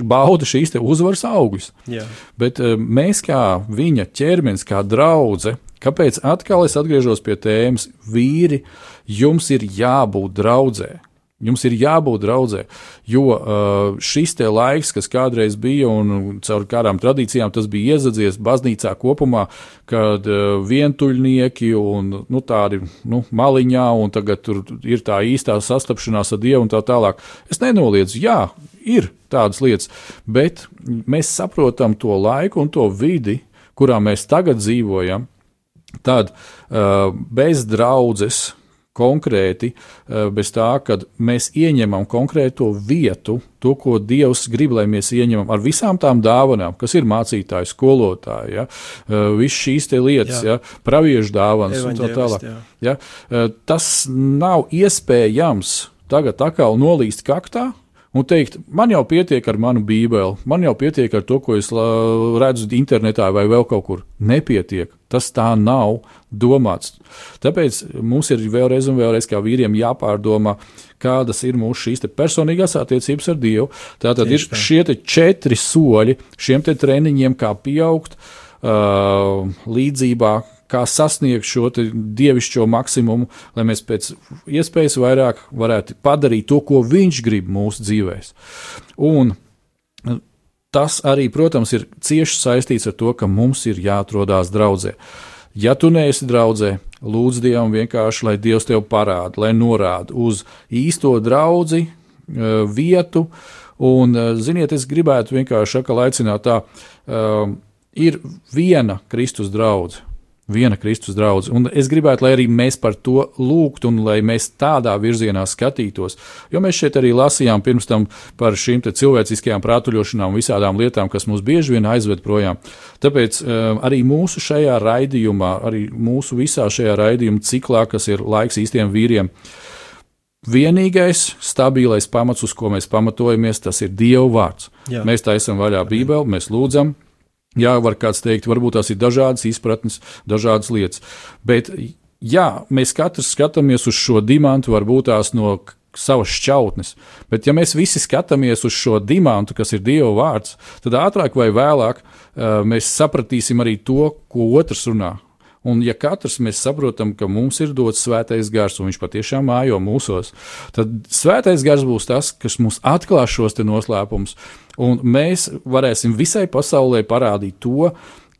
bauda šīs uzvaras augļus. Jā. Bet eh, mēs, kā viņa ķermenis, kā draudzene, kāpēc atkal es atgriežos pie tēmas, vīri, jums ir jābūt draudzēji Jums ir jābūt draudzē, jo uh, šis te laiks, kas kādreiz bija un caur kādām tradīcijām tas bija iezadzies baznīcā kopumā, kad uh, vientuļnieki un nu, tādi nu, maliņā, un tagad tur ir tā īstā sastapšanās ar Dievu un tā tālāk. Es nenoliedzu, jā, ir tādas lietas, bet mēs saprotam to laiku un to vidi, kurā mēs tagad dzīvojam, tad uh, bez draudzes konkrēti, eh, bez tā, ka mēs ieņemam konkrēto vietu, to, ko Dievs grib, lai mēs ieņemam ar visām tām dāvanām, kas ir mācītāji, skolotāji, ja, eh, visas šīs lietas, jā. ja, praviešu dāvanas un tā tālāk. Ja, eh, tas nav iespējams tagad atkal nolīst kaktā un teikt, man jau pietiek ar manu bībeli, man jau pietiek ar to, ko es redzu internetā vai vēl kaut kur. Nepietiek. Tas tā nav domāts. Tāpēc mums ir vēlreiz un vēlreiz kā vīriem jāpārdomā, kādas ir mūsu šīs personīgās attiecības ar Dievu. Tātad Tieši ir tā. šie četri soļi šiem treniņiem, kā pieaugt uh, līdzībā, kā sasniegt šo dievišķo maksimumu, lai mēs pēc iespējas vairāk varētu padarīt to, ko viņš grib mūsu dzīvēs. Un tas arī, protams, ir cieši saistīts ar to, ka mums ir jāatrodās draudzē. Ja tu neesi draudzē, lūdz Dievam vienkārši, lai Dievs tev parāda, lai norāda uz īsto draugu vietu. Un, ziniet, es gribētu vienkārši aicināt tā, ir viena Kristus draudzene viena Kristus draudzene. Un es gribētu, lai arī mēs par to lūgtu un lai mēs tādā virzienā skatītos. Jo mēs šeit arī lasījām pirms tam par šīm cilvēciskajām prātuļošanām un visādām lietām, kas mūs bieži vien aizved projām. Tāpēc um, arī mūsu šajā raidījumā, arī mūsu visā šajā raidījuma ciklā, kas ir laiks īstiem vīriem, Vienīgais stabilais pamats, uz ko mēs pamatojamies, tas ir Dieva vārds. Jā. Mēs taisām vaļā Bībeli, mēs lūdzam, Jā, var kāds teikt, varbūt tās ir dažādas izpratnes, dažādas lietas. Bet, jā, mēs katrs skatāmies uz šo dimantu, varbūt tās no savas šķautnes. Bet, ja mēs visi skatāmies uz šo dimantu, kas ir Dieva vārds, tad ātrāk vai vēlāk mēs sapratīsim arī to, ko otrs runā. Un, ja katrs mēs saprotam, ka mums ir dots svētais gars, un viņš patiešām mājo mūsos, tad svētais gars būs tas, kas mums atklās šos noslēpumus, un mēs varēsim visai pasaulē parādīt to,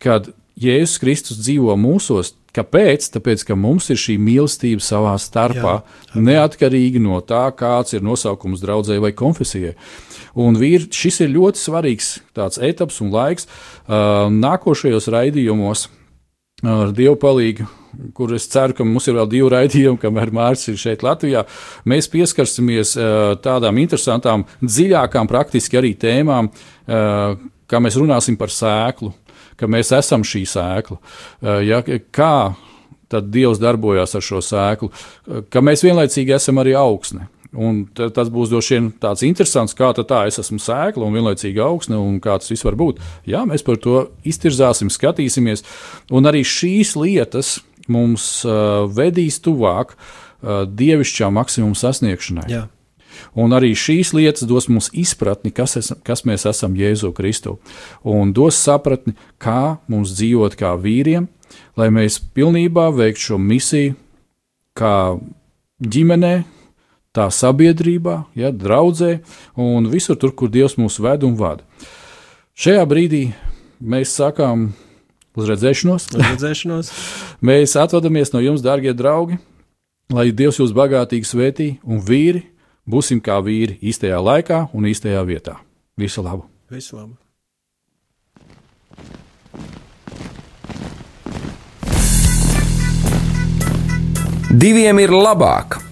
ka Jēzus Kristus dzīvo mūsos. Kāpēc? Tāpēc, ka mums ir šī mīlestība savā starpā, Jā, neatkarīgi no tā, kāds ir nosaukums draudzēji vai konfesijai. Un vīri, šis ir ļoti svarīgs etaps un laiks. Uh, nākošajos raidījumos ar Dievu palīdzību, kur es ceru, ka mums ir vēl divi raidījumi, kamēr Mārcis ir šeit Latvijā. Mēs pieskarsimies tādām interesantām, dziļākām, praktiski arī tēmām, kā mēs runāsim par sēklu, ka mēs esam šī sēkla. Ja, kā tad Dievs darbojās ar šo sēklu, ka mēs vienlaicīgi esam arī augsne. Un tas būs droši vien tāds interesants, kā tā es esmu sēkla un vienlaicīgi augsne, un kā tas viss var būt. Jā, mēs par to iztirzāsim, skatīsimies, un arī šīs lietas mums uh, vedīs tuvāk uh, dievišķā maksimuma sasniegšanai. Jā. Un arī šīs lietas dos mums izpratni, kas, es, kas mēs esam Jēzu Kristu, un dos sapratni, kā mums dzīvot kā vīriem, lai mēs pilnībā veiktu šo misiju, kā ģimenē, tā sabiedrībā, ja, draudzē un visur tur, kur Dievs mūs ved un vada. Šajā brīdī mēs sakām uz redzēšanos. Uz redzēšanos. mēs atvadamies no jums, darbie draugi, lai Dievs jūs bagātīgi svētī un vīri būsim kā vīri īstajā laikā un īstajā vietā. Visu labu! Visu labu! Diviem ir labāk!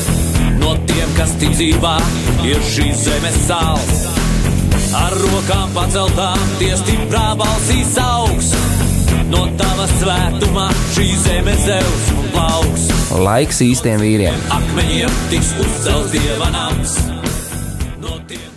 no tiem, kas ticībā ir šīs zemes sāls. Ar rokām paceltām, tie stiprā balsīs augs. No tava svētumā šī zeme zeus un plauks. Laiks īstiem vīriem. Akmeņiem tiks uzcelts dieva nams. No tiem...